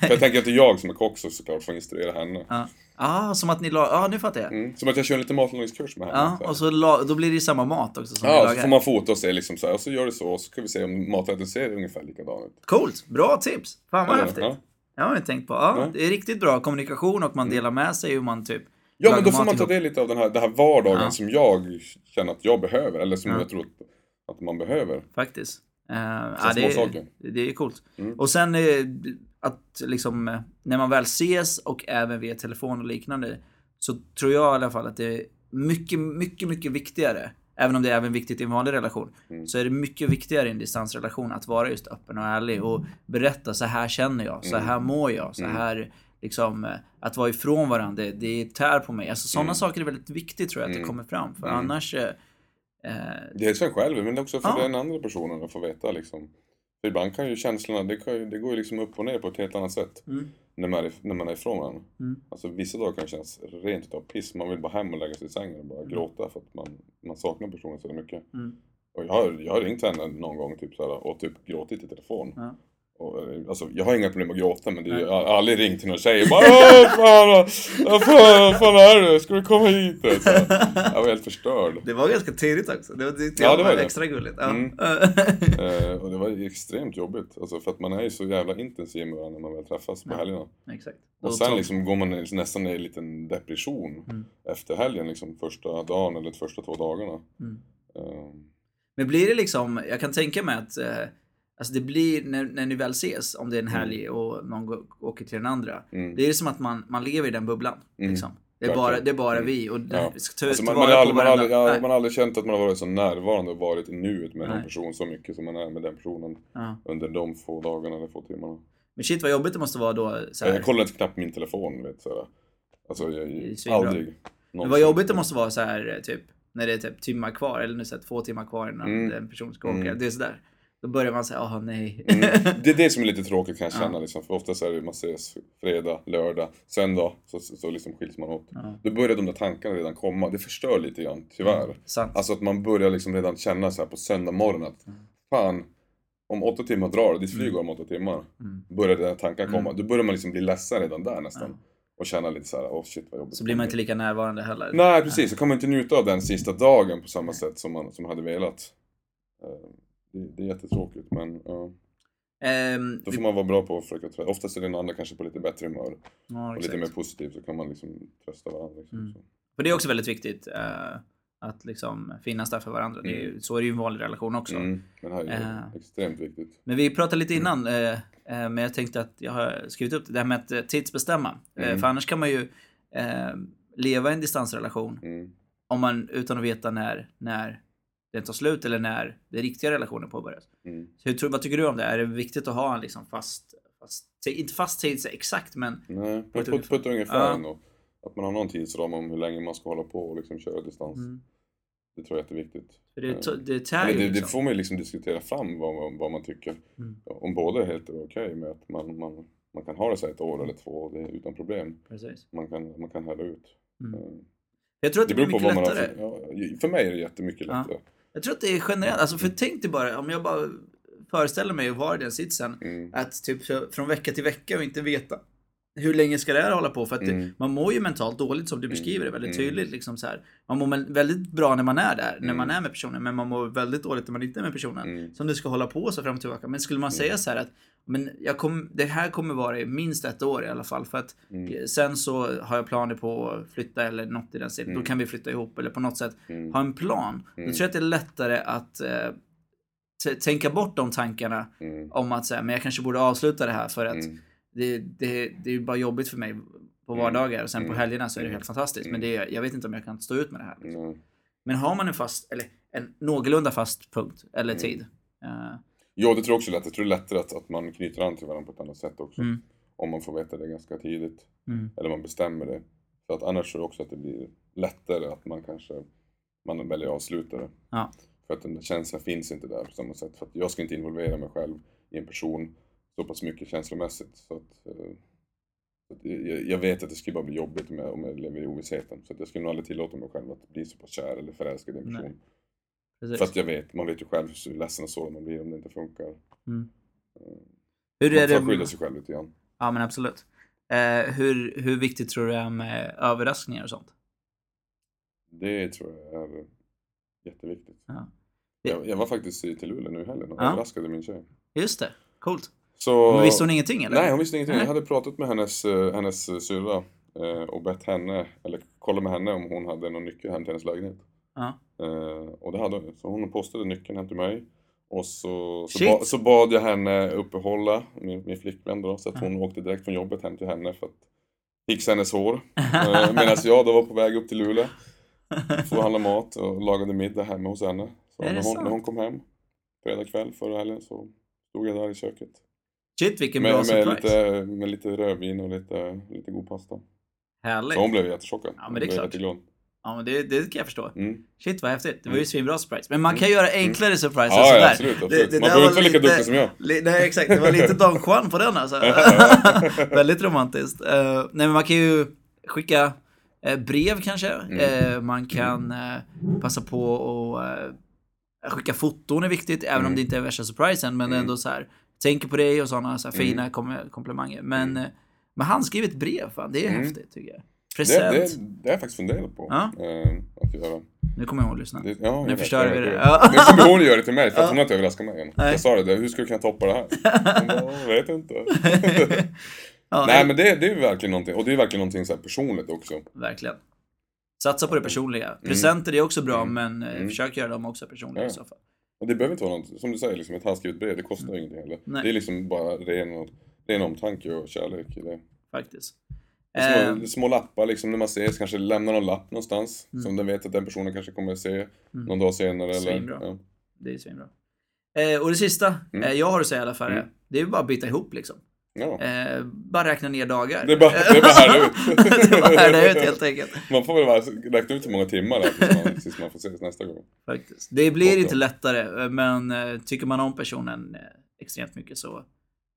B: För jag tänker att det är jag som är kock så såklart får instruera henne.
A: Ja. Ah, som att ni la, ja nu fattar jag.
B: Mm. Som att jag kör en liten matlagningskurs med henne.
A: Ja,
B: så här.
A: och så la, då blir det ju samma mat också som
B: Ja, så
A: lagar.
B: får man fota och se liksom så här, och så gör det så, och så ska vi se om maträtten ser ungefär likadan ut.
A: Coolt, bra tips. Fan vad
B: Ja,
A: häftigt.
B: ja.
A: Jag har inte tänkt på. Ja, det är riktigt bra kommunikation och man delar med sig hur man typ
B: Ja,
A: lagar
B: men då får man ta del lite av den här, den här vardagen som jag känner att jag behöver, eller som
A: Ja.
B: jag tror att, man behöver.
A: Faktiskt. Uh, ja, det, är, det är coolt.
B: Mm.
A: Och sen eh, att liksom eh, när man väl ses och även via telefon och liknande så tror jag i alla fall att det är mycket, mycket, mycket viktigare Även om det är även viktigt i en vanlig relation.
B: Mm.
A: Så är det mycket viktigare i en distansrelation att vara just öppen och ärlig och berätta så här känner jag, så här mår jag, så
B: Mm.
A: här liksom eh, att vara ifrån varandra, det, det tär på mig. Alltså sådana
B: Mm.
A: saker är väldigt viktigt tror jag att det
B: Mm.
A: kommer fram. För
B: Mm.
A: annars eh,
B: Dels en själv, men också för
A: Ja.
B: den andra personen att få veta liksom. För ibland kan ju känslorna, det, kan ju, det går ju liksom upp och ner på ett helt annat sätt.
A: Mm.
B: När, man är, när man är ifrån varandra.
A: Mm.
B: Alltså vissa dagar kan det kännas rent utav piss. Man vill bara hem och lägga sig i sängen och bara gråta för att man, man saknar personen så mycket.
A: Mm.
B: Och jag har, jag har ringt henne någon gång typ så här, och typ gråtit i telefon.
A: Ja.
B: Och, eh, alltså, jag har inga problem att gråta men det är, jag har aldrig ringt till någon tjej och bara Åh fan, vad fan, fan är du? Ska du komma hit? Så. Jag var helt förstörd.
A: Det var ganska tidigt också. Det var, det,
B: Ja, det var det.
A: extra gulligt. Ja.
B: Mm. Eh, och det var extremt jobbigt. Alltså för att man är ju så jävla intensiv med varandra när man väl träffas på
A: Ja.
B: helgerna.
A: Exakt.
B: Och sen liksom går man nästan i en liten depression
A: Mm.
B: efter helgen, liksom första dagen eller första två dagarna.
A: Mm.
B: Eh,
A: Men blir det liksom, jag kan tänka mig att eh, alltså det blir när, när ni väl ses, om det är en helg och någon går, åker till den andra.
B: mm.
A: Det är som att man, man lever i den bubblan.
B: Mm.
A: Liksom. Det, är bara, det är bara
B: Mm.
A: vi och
B: Ja.
A: ta,
B: Alltså man, man, aldrig, man, aldrig, ja, man har aldrig känt att man har varit så närvarande och varit i nuet med
A: Nej.
B: en person så mycket som man är med den personen
A: Ja.
B: under de få dagarna eller få timmarna.
A: Men shit vad jobbigt det måste vara då. Så här.
B: Jag kollar inte knappt min telefon, vet så här. Alltså, jag, aldrig.
A: Men vad jobbigt det måste vara så här typ när det är typ timmar kvar eller nu så här, två timmar kvar innan
B: Mm.
A: en person ska åka.
B: Mm.
A: Det är sådär. Då börjar man säga, åh nej.
B: Mm. Det är det som är lite tråkigt kan jag känna liksom, för oftast är det man ses fredag, lördag, söndag så, så, så liksom skiljs man åt.
A: Ja.
B: Då börjar de där tankarna redan komma, det förstör lite grann tyvärr.
A: Sant.
B: Alltså att man börjar liksom redan känna så här på söndag morgon att
A: Mm.
B: fan, om åtta timmar drar det, ditt flyg går om åtta timmar.
A: Mm.
B: Börjar den här tankarna komma,
A: Mm.
B: då börjar man liksom bli ledsen redan där nästan.
A: Ja.
B: Och känna lite så här, åh shit vad jobbigt.
A: Så blir man inte lika närvarande heller.
B: Nej precis, så kommer man inte njuta av den sista dagen på samma sätt som man, som man hade velat. Det, det är jättetråkigt men ja.
A: Ehm,
B: Då får man vara bra på att försöka trösta. Oftast är den andra kanske på lite bättre humör
A: ja,
B: och lite mer positiv så kan man liksom trösta varandra. Liksom.
A: Mm. För det är också väldigt viktigt. eh, att liksom finnas där för varandra. Det är, ju- så är det ju i en vanlig relation också.
B: Mm. Men det här är
A: Eh.
B: extremt viktigt.
A: Men vi pratade lite
B: Mm.
A: innan, eh, men jag tänkte att jag har skrivit upp det, det här med att tidsbestämma.
B: Mm.
A: för annars kan man ju leva i en distansrelation
B: Mm.
A: om man, utan att veta när, när den tar slut eller när den riktiga relationen påbörjas.
B: Mm.
A: Så hur, vad tycker du om det? Är det viktigt att ha en liksom fast, fast inte fast tid exakt, men
B: Nej,
A: På ett
B: på, ett ungefär
A: Ja.
B: ändå. Att man har någon tidsram om hur länge man ska hålla på och liksom köra distans.
A: mm,
B: Det tror jag är jätteviktigt.
A: för det,
B: Ja.
A: det tär ju
B: det, det
A: liksom.
B: får man ju liksom diskutera fram vad man, vad man tycker.
A: Mm.
B: Om båda är helt okej med att man, man, man kan ha det så ett år eller två det är utan problem.
A: Precis.
B: Man kan, man kan hälla ut.
A: Mm.
B: Eh,
A: Jag tror att det,
B: Det
A: blir mycket lättare.
B: för, ja, För mig är det jättemycket
A: Ja. Jag tror att det är generellt, alltså för tänk dig bara, om jag bara föreställer mig att vara i den sitsen,
B: Mm.
A: att typ från vecka till vecka och inte veta hur länge ska det här hålla på? För att det,
B: Mm.
A: man mår ju mentalt dåligt som du
B: Mm.
A: beskriver det väldigt
B: Mm.
A: tydligt. Liksom så här. Man mår väl- väldigt bra när man är där, när
B: Mm.
A: man är med personen, men man mår väldigt dåligt när man inte är med personen.
B: Mm.
A: Som det ska hålla på så fram och tillbaka. Men skulle man säga så här att men jag kom, det här kommer vara i minst ett år i alla fall. För att
B: Mm.
A: sen så har jag planer på att flytta eller något i den stilen. Då
B: Mm.
A: kan vi flytta ihop eller på något sätt
B: Mm.
A: ha en plan. Då
B: Mm.
A: tror jag att det är lättare att eh, tänka bort de tankarna
B: Mm.
A: om att säga, men jag kanske borde avsluta det här för att
B: Mm.
A: Det, det, det är ju bara jobbigt för mig på
B: Mm.
A: vardagar och sen på
B: Mm.
A: helgerna så är det
B: Mm.
A: helt fantastiskt. Men det, är- jag vet inte om jag kan stå ut med det här. liksom. Men har man en fast, eller en någorlunda fast punkt eller tid. eh,
B: Ja, det tror jag också är lätt. Jag tror det är lättare att, att man knyter an till varandra på ett annat sätt också. Om man får veta det ganska tidigt. Eller man bestämmer det. För att annars tror jag också att det blir lättare att man kanske man väljer att avsluta det.
A: Ja.
B: För att den där känslan finns inte där på samma sätt. För att jag ska inte involvera mig själv i en person så pass mycket känslomässigt. Så att, eh, att jag, jag vet att det skulle bara bli jobbigt om jag, om jag lever i ovissheten. Så jag skulle nog aldrig tillåta mig själv att bli så pass kär eller förälskad i en person. För att jag vet, man vet ju själv hur ledsen och sårad man blir om det inte funkar.
A: Mm.
B: Eh,
A: Hur
B: Man
A: är
B: får skydda
A: det?
B: sig själv lite grann.
A: Ja men absolut. Eh, hur, hur viktigt tror du det är med överraskningar och sånt?
B: Det tror jag är jätteviktigt.
A: Ja.
B: Jag, jag var faktiskt i Luleå nu i helgen och
A: Ja.
B: överraskade min tjej.
A: Just det, coolt.
B: Så...
A: Men visste hon ingenting eller?
B: Nej, hon visste ingenting.
A: Nej.
B: Jag hade pratat med hennes, eh, hennes syrra eh, och bett henne, eller kollat med henne om hon hade någon nyckel hem till hennes lägenhet. Eh, och det hade hon. Så hon postade nyckeln hem till mig. Och så, så, ba, så bad jag henne uppehålla min, min flickvän då, så att hon åkte direkt från jobbet hem till henne för att fixa hennes hår. Medan jag då var på väg upp till Luleå för att handla mat och lagade middag hemma hos henne. Så när hon, när hon kom hem fredag kväll förra helgen så stod jag där i köket.
A: Shit vilken bra
B: Med, med,
A: surprise.
B: lite, med lite rödvin och lite, lite god pasta.
A: Härligt.
B: Så hon blev jättechockad.
A: Ja, men det är klart.
B: jätteglad.
A: Ja men det, det kan jag förstå.
B: Mm.
A: Shit vad häftigt. Det var ju
B: Mm.
A: svinbra surprise. Men man kan göra enklare surprises
B: Ja,
A: sådär.
B: ja, absolut. absolut.
A: Det- det
B: Man behöver inte vara lika duktig som jag.
A: Li- Nej exakt, det var lite Don Juan på den alltså. Väldigt romantiskt. Eh, nej men man kan ju skicka eh, brev kanske.
B: Mm.
A: Eh, man kan passa på att uh, skicka foton är viktigt, även om
B: Mm.
A: det inte är värsta surprisen. Men
B: Mm.
A: ändå så här, tänker på dig och sådana så
B: Mm.
A: fina kom komplimanger. Men,
B: Mm.
A: eh, men han skrivit brev, fan, det är
B: Mm.
A: häftigt tycker jag.
B: Det,
A: Present.
B: det, det har jag faktiskt funderat på.
A: Ja.
B: Eh, att göra.
A: Nu kommer jag ihåg att lyssna.
B: Det, ja,
A: Nu förstör vi det. Ja.
B: Det kommer hon göra det till mig, för att hon har inte överraskat mig än.
A: Nej.
B: Jag sa det, där, hur ska du kunna toppa det här? Bara, jag vet inte.
A: ja,
B: Nej men det, det är verkligen någonting, och det är verkligen någonting så personligt också.
A: Verkligen. Satsa på det personliga. Presenter är också bra,
B: Mm.
A: men eh,
B: Mm.
A: försök göra dem också personliga i så fall.
B: Och det behöver inte vara något, som du säger, liksom ett handskrivet brev, det kostar ju ingenting heller.
A: Nej.
B: Det är liksom bara ren, ren omtanke och kärlek i det.
A: Faktiskt.
B: Små,
A: Eh,
B: små lappar liksom när man ses, kanske lämna någon lapp någonstans.
A: Mm.
B: Som den vet att den personen kanske kommer att se någon dag senare. Eller,
A: Svinbra.
B: ja.
A: det är svinbra. Eh, och det sista
B: Mm.
A: eh, jag har att säga i alla fall
B: Mm.
A: det är ju bara att bita ihop liksom.
B: Ja.
A: Eh, bara räkna ner dagar.
B: Det är bara, det är bara härda ut.
A: det är bara härda ut helt enkelt.
B: Man får väl bara räkna ut hur många timmar det är tills man, tills man får ses nästa gång.
A: Faktiskt. Det blir
B: Borta.
A: inte lättare, eh, men eh, tycker man om personen eh, extremt mycket så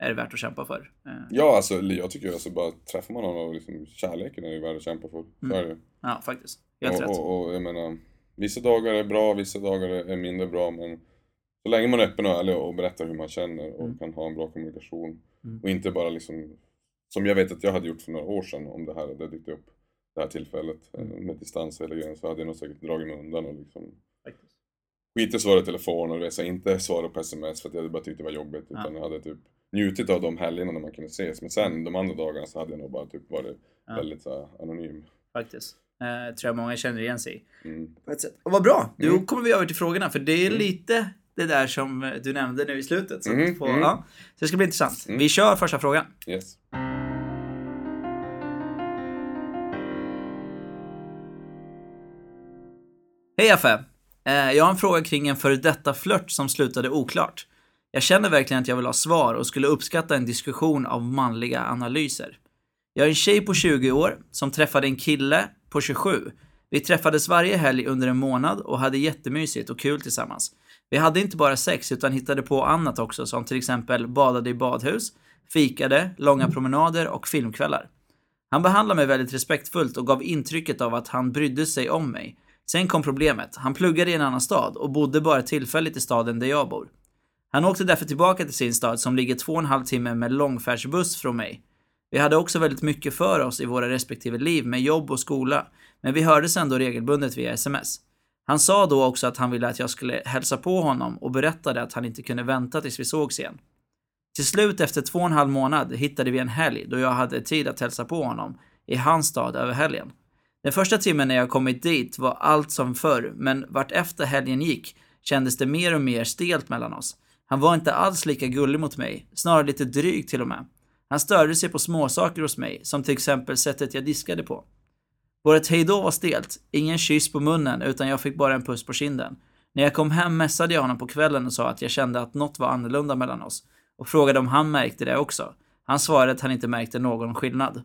A: är det värt att kämpa för.
B: Ja, alltså jag tycker alltså bara träffar man någon och liksom kärleken är ju värd att kämpa för. Så
A: Mm.
B: är det.
A: Ja, faktiskt. Helt
B: och,
A: rätt.
B: och, och jag menar, vissa dagar är bra, vissa dagar är mindre bra, men så länge man är öppen och ärlig och berättar hur man känner och
A: Mm.
B: kan ha en bra kommunikation
A: Mm.
B: och inte bara liksom, som jag vet att jag hade gjort för några år sedan om det här hade dykt upp, det här tillfället eh,
A: Mm.
B: med distans och hela grejen, så hade jag nog säkert dragit mig undan och liksom skit i svara i telefon och så inte svara på sms för att jag hade bara tyckt det var jobbigt,
A: Ja.
B: utan jag hade typ njutit av de helgerna när man kunde ses, men sen de andra dagarna så hade jag nog bara typ varit
A: Ja.
B: väldigt så här, anonym.
A: Faktiskt. Eh, tror jag många känner igen sig i.
B: Mm.
A: Och vad bra! Då
B: Mm.
A: kommer vi över till frågorna, för det är
B: Mm.
A: lite det där som eh, du nämnde nu i slutet. Så,
B: Mm,
A: på,
B: mm.
A: ja. så det ska bli intressant.
B: Mm.
A: Vi kör första frågan.
B: Yes.
A: Hej Affe! Eh, jag har en fråga kring en före detta flört som slutade oklart. Jag känner verkligen att jag vill ha svar och skulle uppskatta en diskussion av manliga analyser. Jag är en tjej på 20 år som träffade en kille på 27. Vi träffades varje helg under en månad och hade jättemysigt och kul tillsammans. Vi hade inte bara sex utan hittade på annat också som till exempel badade i badhus, fikade, långa promenader och filmkvällar. Han behandlade mig väldigt respektfullt och gav intrycket av att han brydde sig om mig. Sen kom problemet. Han pluggade i en annan stad och bodde bara tillfälligt i staden där jag bor. Han åkte därför tillbaka till sin stad som ligger två och en halv timme med långfärdsbuss från mig. Vi hade också väldigt mycket för oss i våra respektive liv med jobb och skola, men vi hördes ändå regelbundet via sms. Han sa då också att han ville att jag skulle hälsa på honom och berättade att han inte kunde vänta tills vi sågs igen. Till slut efter två och en halv månad hittade vi en helg då jag hade tid att hälsa på honom i hans stad över helgen. Den första timmen när jag kommit dit var allt som förr, men vart efter helgen gick kändes det mer och mer stelt mellan oss. Han var inte alls lika gullig mot mig, snarare lite dryg till och med. Han störde sig på småsaker hos mig, som till exempel sättet jag diskade på. Vårt hejdå var stelt, ingen kyss på munnen utan jag fick bara en puss på kinden. När jag kom hem messade jag honom på kvällen och sa att jag kände att något var annorlunda mellan oss och frågade om han märkte det också. Han svarade att han inte märkte någon skillnad.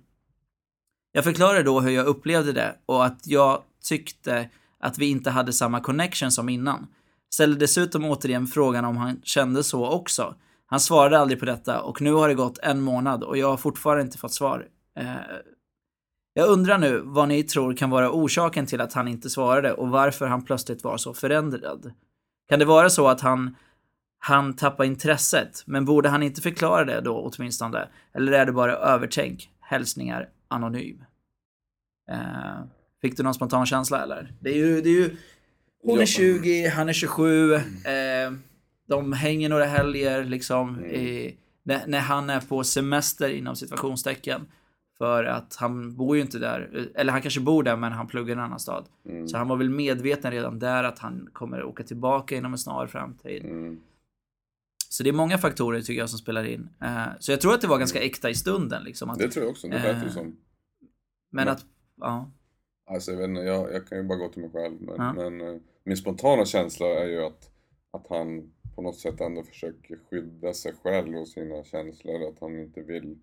A: Jag förklarade då hur jag upplevde det och att jag tyckte att vi inte hade samma connection som innan. Ställde dessutom återigen frågan om han kände så också. Han svarade aldrig på detta och nu har det gått en månad och jag har fortfarande inte fått svar. Eh, jag undrar nu vad ni tror kan vara orsaken till att han inte svarade och varför han plötsligt var så förändrad. Kan det vara så att han, han tappade intresset, men borde han inte förklara det då åtminstone? Eller är det bara övertänk? Hälsningar Anonym. Eh, fick du någon spontan känsla eller? Det är ju, det är ju hon är
B: Ja.
A: 20, han är 27. Eh, de hänger några helger liksom.
B: Mm.
A: I, när, när han är på semester inom situationstecken. För att han bor ju inte där. Eller han kanske bor där men han pluggar i en annan stad.
B: Mm.
A: Så han var väl medveten redan där att han kommer åka tillbaka inom en snar framtid.
B: Mm.
A: Så det är många faktorer tycker jag som spelar in. Eh, så jag tror att det var ganska äkta i stunden liksom. Att,
B: Det tror jag också, det lät ju
A: Eh,
B: som.
A: men att, ja.
B: Alltså jag vet inte, jag, jag kan ju bara gå till mig själv. Men,
A: Ja.
B: men eh, min spontana känsla är ju att, att han på något sätt ändå försöker skydda sig själv och sina känslor. Att han inte vill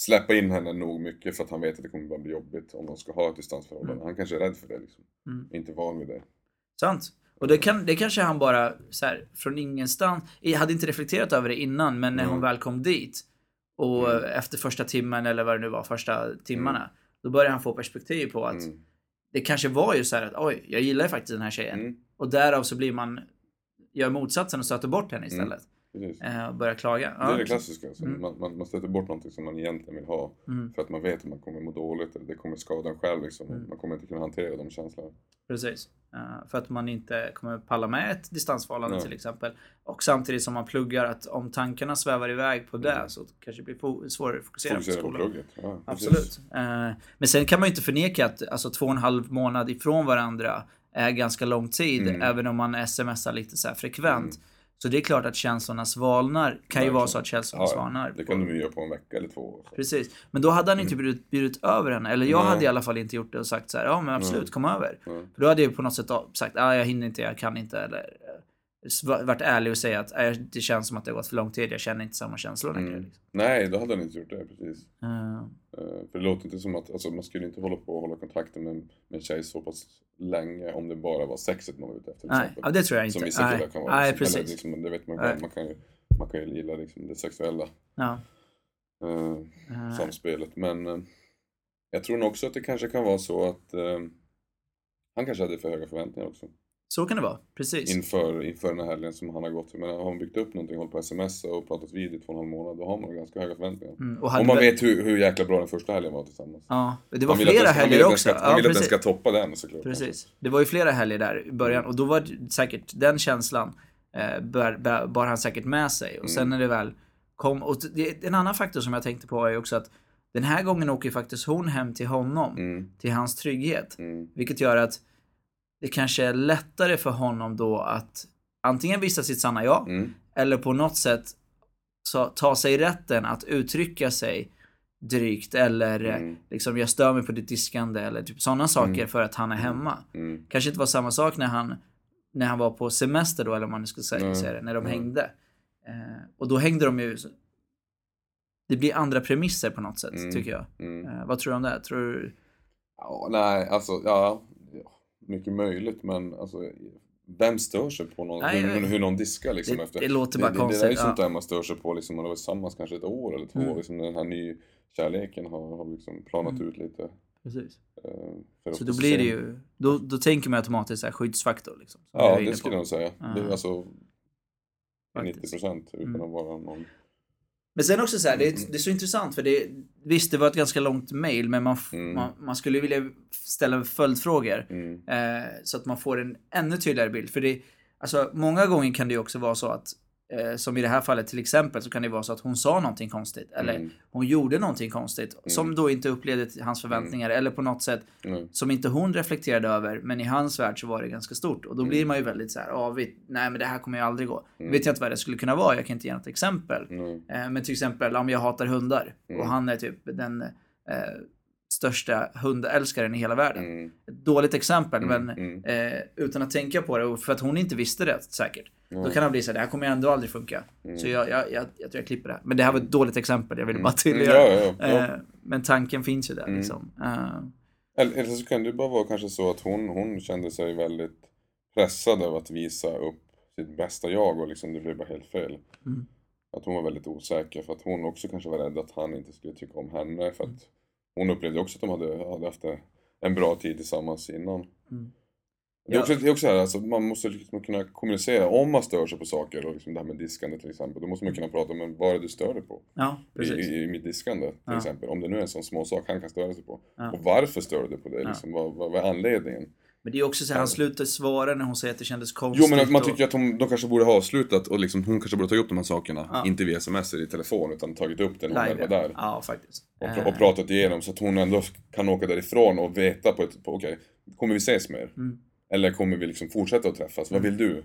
B: släppa in henne nog mycket för att han vet att det kommer bara bli jobbigt om de ska ha ett distansförhållande.
A: Mm.
B: Han kanske är rädd för det liksom.
A: Mm.
B: Inte van vid det.
A: Sant. Och det, kan, det kanske han bara så här, från ingenstans, jag hade inte reflekterat över det innan, men när hon
B: Mm.
A: väl kom dit och
B: Mm.
A: efter första timmen eller vad det nu var, första timmarna, då började han få perspektiv på att
B: Mm.
A: det kanske var ju så här att oj, jag gillar faktiskt den här tjejen.
B: Mm.
A: Och därav så blir man, gör motsatsen och stöter bort henne istället.
B: Precis.
A: Eh, och börjar klaga.
B: Det är det klassiska. Alltså.
A: Mm.
B: Man, man, man stöter bort någonting som man egentligen vill ha.
A: Mm,
B: För att man vet att man kommer må dåligt eller det kommer skada en själv. Liksom.
A: Mm.
B: Man kommer inte kunna hantera de känslorna.
A: precis. Eh, för att man inte kommer palla med ett distansförhållande
B: Ja.
A: till exempel. Och samtidigt som man pluggar att om tankarna svävar iväg på det
B: Mm.
A: så kanske det blir svårare att fokusera,
B: Fokusera
A: på
B: på
A: skolan.
B: plugget. Ja.
A: Absolut. Eh, men sen kan man ju inte förneka att alltså, två och en halv månad ifrån varandra är ganska lång tid,
B: Mm.
A: även om man smsar lite så frekvent.
B: Mm.
A: Så det är klart att känslorna svalnar. Kan ju vara så att känslorna
B: Ja,
A: svalnar.
B: Det kan de ju göra på en vecka eller två. Så.
A: Precis. Men då hade han inte bjudit, bjudit över henne. Eller jag
B: Nej.
A: hade i alla fall inte gjort det och sagt så här, ja men absolut,
B: Nej.
A: kom över.
B: Ja.
A: För då hade jag på något sätt sagt, ja jag hinner inte, jag kan inte. Eller, eh, varit ärlig och säga att "Nej, det känns som att det har gått för lång tid, jag känner inte samma känslor längre.
B: Mm.
A: Liksom.
B: Nej, då hade han inte gjort det precis.
A: Eh,
B: För det låter inte som att, alltså man skulle inte hålla på och hålla kontakten med, med en tjej så pass länge om det bara var sexet man var ute efter
A: nej, ja, det tror jag inte.
B: Som vissa killar kan vara.
A: nej,
B: liksom. Eller
A: precis.
B: Liksom, det vet man själv, man kan ju, man kan ju gilla liksom det sexuella
A: Ja.
B: eh,
A: Eh,
B: samspelet. Men eh, jag tror nog också att det kanske kan vara så att han kanske hade för höga förväntningar också.
A: Så kan det vara, precis.
B: Inför, inför den här helgen som han har gått. Menar, har man byggt upp någonting, hållit på sms och pratat vid i två och en halv månad, då har man ganska höga förväntningar.
A: Mm, och
B: Om man vet hur, hur jäkla bra den första helgen var tillsammans.
A: Ja, det var flera
B: den-
A: helger också.
B: Ska, han
A: ja,
B: vill att den ska toppa den såklart.
A: Precis. Det var ju flera helger där i början och då var det säkert den känslan eh, bar, bar, bar han säkert med sig. Och sen
B: Mm.
A: när det väl kom, och det, en annan faktor som jag tänkte på är ju också att den här gången åker faktiskt hon hem till honom,
B: Mm,
A: till hans trygghet.
B: mm,
A: Vilket gör att det kanske är lättare för honom då att antingen visa sitt sanna jag,
B: mm,
A: eller på något sätt ta sig rätten att uttrycka sig drygt eller eh,
B: Mm.
A: liksom jag stör mig på ditt diskande eller typ sådana saker
B: Mm.
A: för att han är hemma.
B: mm,
A: Kanske inte var samma sak när han, när han var på semester då eller om man ska säga,
B: Nej,
A: säga det, när de hängde. Eh, och då hängde de ju det blir andra premisser på något sätt,
B: Mm.
A: tycker jag.
B: mm.
A: Eh, vad tror du om det? Tror du...
B: Ja, nej, alltså ja, mycket möjligt men alltså vem stör sig på någon,
A: Nej,
B: hur, hur någon diskar liksom
A: Det-
B: efter?
A: det låter bara
B: det, det, det
A: konstigt,
B: är ju sånt där man stör sig på liksom, man har varit tillsammans kanske ett år eller två,
A: Mm.
B: liksom den här ny kärleken har, har liksom planat
A: Mm.
B: ut lite.
A: Precis.
B: för
A: Så då blir det ju, då, då tänker man automatiskt så här skyddsfaktor. Liksom,
B: Ja, det skulle jag nog säga. Det är
A: Ja.
B: alltså
A: Faktiskt.
B: 90 procent utan
A: Mm.
B: att vara någon...
A: Men sen också så här, det,
B: Mm.
A: är, det är så intressant för det, visst det var ett ganska långt mail men man,
B: Mm.
A: man, man skulle vilja ställa följdfrågor.
B: Mm,
A: Eh, så att man får en ännu tydligare bild. För det, alltså många gånger kan det ju också vara så att, som i det här fallet till exempel, så kan det vara så att hon sa någonting konstigt. Eller
B: mm,
A: hon gjorde någonting konstigt. Som då inte upplevde hans förväntningar. Eller på något sätt
B: mm,
A: som inte hon reflekterade över. Men i hans värld så var det ganska stort. Och då blir man ju väldigt så här, avigt. Nej men det här kommer ju aldrig gå.
B: Mm.
A: Vet jag inte vad det skulle kunna vara. Jag kan inte ge något exempel.
B: mm,
A: Eh, men till exempel om jag hatar hundar.
B: Mm.
A: Och han är typ den eh, största hundälskaren i hela världen.
B: mm,
A: Ett dåligt exempel,
B: Mm,
A: men
B: mm.
A: eh, utan att tänka på det, för att hon inte visste det säkert. Då kan han bli så här, det här kommer ändå aldrig funka.
B: Mm.
A: Så jag, jag, jag, jag tror jag klipper det här. Men det här var ett dåligt exempel, jag ville bara
B: mm,
A: tydliggöra.
B: ja, ja, ja.
A: Eh, men tanken finns ju där
B: Mm.
A: liksom. Eh,
B: Eller, så kan det bara vara kanske så att hon, hon kände sig väldigt pressad av att visa upp sitt bästa jag och liksom det blev bara helt fel. Att hon var väldigt osäker för att hon också kanske var rädd att han inte skulle tycka om henne för att hon upplevde också att de hade, hade haft en bra tid tillsammans innan.
A: Mm.
B: Det är också, det är också här, alltså, man måste liksom kunna kommunicera om man stör sig på saker och liksom det här med diskande till exempel. Då måste man kunna prata om vad är det du stör dig på?
A: ja,
B: I,
A: precis.
B: i, I mitt diskande till
A: Ja.
B: exempel. Om det nu är en sån små sak han kan störa sig på.
A: Ja.
B: Och varför stör du dig på det? Liksom, vad, vad, vad är anledningen?
A: Men det är också så här, han slutar svara när hon säger att det kändes konstigt.
B: Jo men man tycker att hon, de kanske borde ha avslutat och liksom, hon kanske borde ta upp de här sakerna.
A: Ja.
B: Inte via sms eller i telefon utan tagit upp det när hon väl var där.
A: Ja, faktiskt.
B: Och,
A: Eh,
B: pr- och pratat igenom så att hon ändå kan åka därifrån och veta på ett, på, okej, kommer vi ses mer?
A: Mm.
B: Eller kommer vi liksom fortsätta att träffas? Vad vill du?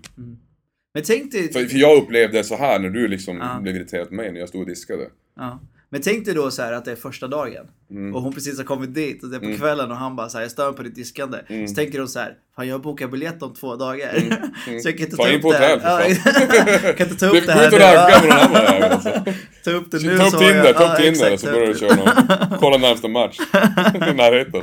A: Men tänk dig...
B: För, för jag upplevde så här när du liksom
A: Ja.
B: blev irriterad på mig när jag stod och diskade.
A: Ja. Men tänk dig då så här att det är första dagen.
B: Mm.
A: Och hon precis har kommit dit och det är på kvällen och han bara så här, jag stör på ditt diskande.
B: Mm.
A: Så tänker hon så här, fan jag bokar biljett om två dagar.
B: mm.
A: så jag kan inte
B: Ta
A: upp det här. Ja, kan inte ta upp det
B: går
A: här nu.
B: alltså.
A: Ta upp det nu
B: Ta upp Tinder, ta upp Tinder så börjar du köra någon. Kolla närmsta match. I närheten.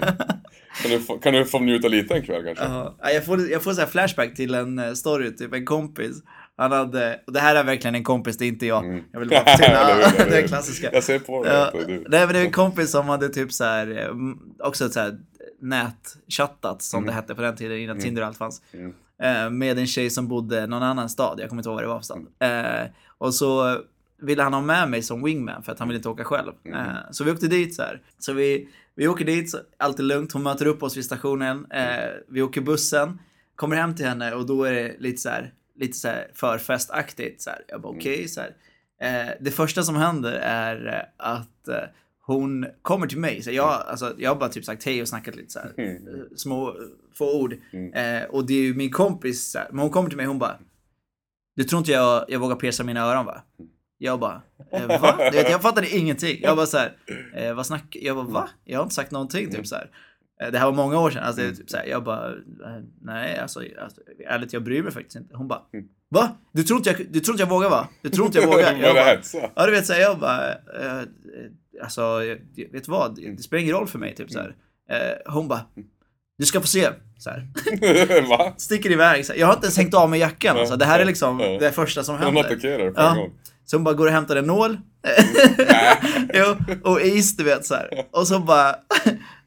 B: Kan du, få, kan du få njuta lite en kväll kanske?
A: Ja, jag får, jag får så här flashback till en eh, story, typ en kompis. Han hade, och det här är verkligen en kompis, det är inte jag.
B: Mm.
A: Jag vill bara
B: eller
A: det är klassiska.
B: Jag ser på dig du.
A: nej men det är en kompis som hade typ så här, eh, också så här nätchattat som det hette på den tiden innan Tinder och allt fanns.
B: Mm.
A: Eh, med en tjej som bodde någon annan stad, jag kommer inte ihåg vad det var för stad. Eh, och så ville han ha med mig som wingman för att han ville inte åka själv. Eh, så vi åkte dit så här. Så vi, vi åker dit, allt är lugnt, hon möter upp oss vid stationen. Vi åker bussen, kommer hem till henne och då är det lite så här, lite så här förfestaktigt. Så här. Jag bara okej, så här. Eh, det första som händer är eh, att eh, hon kommer till mig. Så jag, alltså, jag har bara typ sagt hej och snackat lite så här,
B: Mm.
A: eh, små, eh, få ord.
B: Mm.
A: Eh, och det är ju min kompis, så här, men hon kommer till mig och hon bara Du tror inte jag, jag vågar pierca mina öron va? Jag bara, eh, va? Jag fattade ingenting. Jag bara så här, eh, vad snack... Jag bara, va? Jag har inte sagt någonting typ så här. Eh, Det här var många år sedan. Alltså, är typ så här, jag bara, eh, nej alltså, alltså ärligt jag bryr mig faktiskt inte. Hon bara,
B: Mm.
A: Va? Du tror inte jag, du tror inte jag vågar va? Du tror inte jag vågar? Jag bara, ja du vet såhär, jag bara, eh, alltså, jag- vet vad? Det spelar ingen roll för mig typ såhär. Eh, hon bara, du ska få se. Så här. Sticker iväg. Så här. Jag har inte ens hängt av mig jackan. Alltså. Det här är liksom
B: Ja.
A: det första som
B: De
A: händer.
B: attackerar på
A: Ja.
B: gång.
A: Så hon bara går och hämtar en nål. jo, och is du vet så här. Och så bara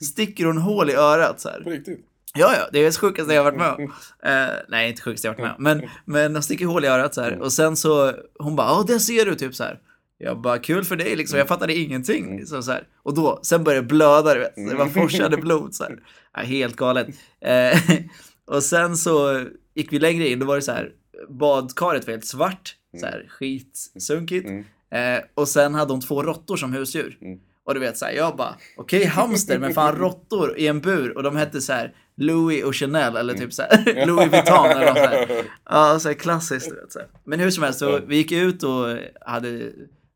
A: sticker hon hål i örat så här.
B: På riktigt?
A: Ja, ja, det är det sjukaste jag har varit med om. Eh, nej, inte sjukaste jag har varit med om. Men, men hon sticker hål i örat så här. Och sen så, hon bara, ja, det ser du, typ så här. Jag bara, kul för dig liksom. Jag fattade ingenting. Liksom, så här. Och då, sen började det blöda, du vet. Det var forsade blod så här. Ja, helt galet. Eh, och sen så gick vi längre in, då var det så här, badkaret var helt svart. Så här, skitsunkigt.
B: Mm.
A: Eh, och sen hade hon två råttor som husdjur. Och du vet så här, jag bara, okej hamster, men fan råttor i en bur. Och de hette så här Louis och Chanel eller typ så här Louis Vuitton eller något så här. Ja, så här klassiskt du vet så här. Men hur som helst, så vi gick ut och hade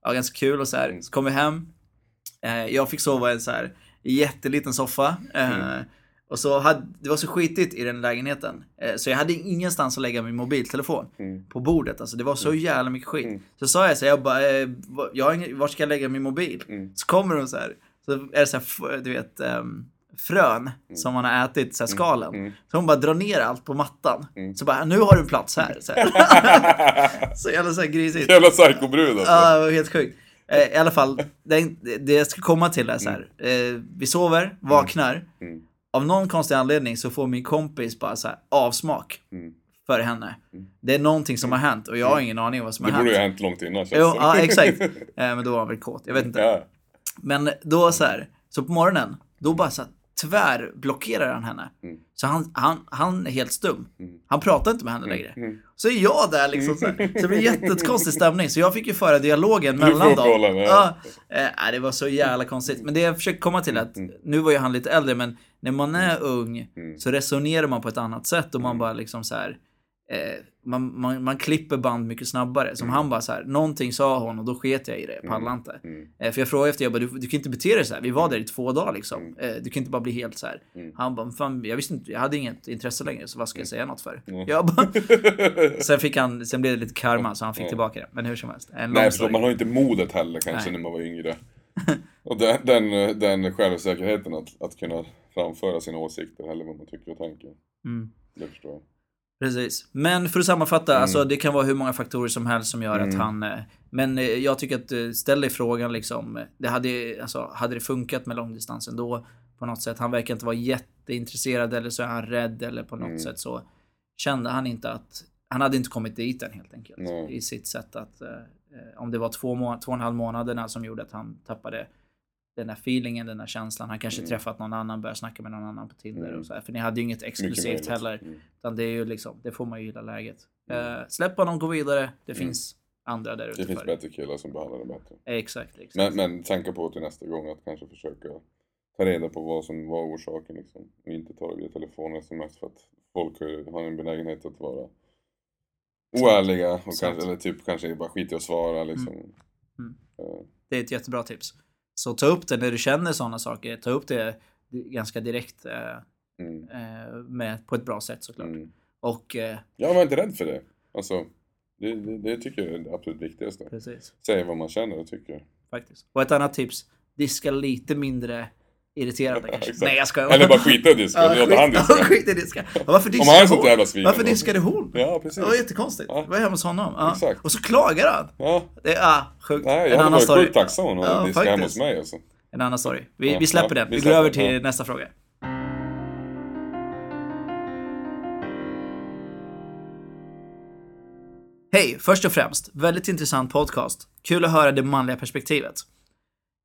A: ja, ganska kul och så här. Så kom vi hem. Eh, jag fick sova i en så här jätteliten soffa. Eh, mm. Och så hade, det var så skitigt i den lägenheten. Eh, så jag hade ingenstans att lägga min mobiltelefon.
B: Mm.
A: På bordet. Alltså det var så jävla mycket skit. Så sa jag så här, jag bara, eh, jag var ska jag lägga min mobil?
B: Mm.
A: Så kommer hon så här. Så är det så här, du vet, ehm, frön som man har ätit, så här skalen.
B: Mm.
A: Så hon bara drar ner allt på mattan. Så bara, nu har du plats här. Så, här. så jävla så här grisigt.
B: Jävla psykobrud alltså.
A: Ja, det var helt sjukt. Eh, I alla fall, det, det jag ska komma till är så här. Vi sover, vaknar.
B: Mm.
A: Av någon konstig anledning så får min kompis bara så här avsmak
B: Mm.
A: för henne. Det är någonting som har hänt och jag har ingen aning om vad som
B: Det
A: har
B: borde
A: hänt.
B: ju ha hänt långt innan känns
A: Jo,
B: det.
A: ja, exakt. Eh, men då var han väl kåt. Jag vet inte.
B: Ja.
A: Men då så här, så på morgonen, då bara så här, tvärblockerar han henne.
B: Mm.
A: Så han, han, han är helt stum. Han pratar inte med henne längre.
B: Mm.
A: Så är jag där liksom så, här. så det blir jättekonstig stämning. Så jag fick ju föra dialogen mellan dem.
B: bollen, ja.
A: Ja, eh, nej, det var så jävla konstigt. Men det jag försöker komma till är att,
B: Mm.
A: nu var ju han lite äldre, men när man är ung så resonerar man på ett annat sätt och man
B: Mm.
A: bara liksom så här. Eh, man, man, man klipper band mycket snabbare. Som han bara så här, någonting sa hon och då sket jag i det, jag pallar inte.
B: Mm.
A: Eh, för jag frågade efter, jag bara, du, du kan inte bete dig så här. vi var där i två dagar liksom. Eh, du kan inte bara bli helt så här.
B: Mm.
A: Han bara, fan, jag visste inte, jag hade inget intresse längre, så vad ska jag säga något för?
B: Mm.
A: Jag bara, sen fick han, sen blev det lite karma så han fick tillbaka det. Men hur som helst, en
B: Nej, man har inte modet heller kanske
A: Nej.
B: när man var yngre. Och den, den, den självsäkerheten att, att kunna framföra sina åsikter eller vad man tycker och tänker.
A: Mm.
B: Det förstår jag.
A: Precis. Men för att sammanfatta, alltså det kan vara hur många faktorer som helst som gör att han... eh, Men eh, jag tycker att eh, ställ dig frågan liksom. Det hade, alltså, hade det funkat med långdistansen då? På något sätt. Han verkar inte vara jätteintresserad eller så är han rädd eller på något sätt så kände han inte att... Han hade inte kommit dit än helt enkelt.
B: Nej.
A: I sitt sätt att... eh, om det var två, två och en halv månaderna som gjorde att han tappade den där feelingen, den där känslan. Han kanske träffat någon annan, börjat snacka med någon annan på Tinder och så här. För ni hade ju inget exklusivt heller.
B: Mm.
A: Utan det är ju liksom, det får man ju gilla läget. Eh, släpp honom, gå vidare. Det finns andra där ute
B: Mm. Det finns bättre killar som behandlar det bättre.
A: Exakt, exakt.
B: Men, men tänka på till nästa gång att kanske försöka ta reda på vad som var orsaken liksom. Och inte ta det via telefon och sms för att folk har en benägenhet att vara oärliga och kanske, eller typ kanske bara skita i att svara liksom.
A: Mm.
B: Eh,
A: Det är ett jättebra tips. Så ta upp det när du känner sådana saker. Ta upp det ganska direkt eh,
B: Mm.
A: eh, med, på ett bra sätt såklart.
B: Mm.
A: Och eh,
B: Jag var inte rädd för det. Alltså, det, det, det tycker jag är det absolut viktigaste.
A: precis,
B: Säga vad man känner och tycker.
A: faktiskt. Och ett annat tips. Diska lite mindre irriterande kanske. Nej jag skojar.
B: Eller bara skita i disken och låta han
A: skit,
B: diska.
A: skit i diska. Och varför
B: Om
A: diskade
B: han är sånt jävla svin.
A: Varför diskade hon?
B: Ja, precis.
A: Det var jättekonstigt.
B: Ja.
A: Det var hemma hos honom. Ja.
B: Exakt.
A: Och så klagar han.
B: Ja,
A: Det är ah, sjukt.
B: nej,
A: en
B: jag hade
A: annan
B: varit
A: story.
B: sjukt tacksam om hon
A: Ja,
B: hade diskat hemma hos mig alltså.
A: En annan story. Vi,
B: Ja,
A: vi släpper
B: ja,
A: den.
B: vi
A: Vi, går
B: släpper
A: över
B: den,
A: till
B: ja.
A: nästa fråga. Hej, först och främst. Väldigt intressant podcast. Kul att höra det manliga perspektivet.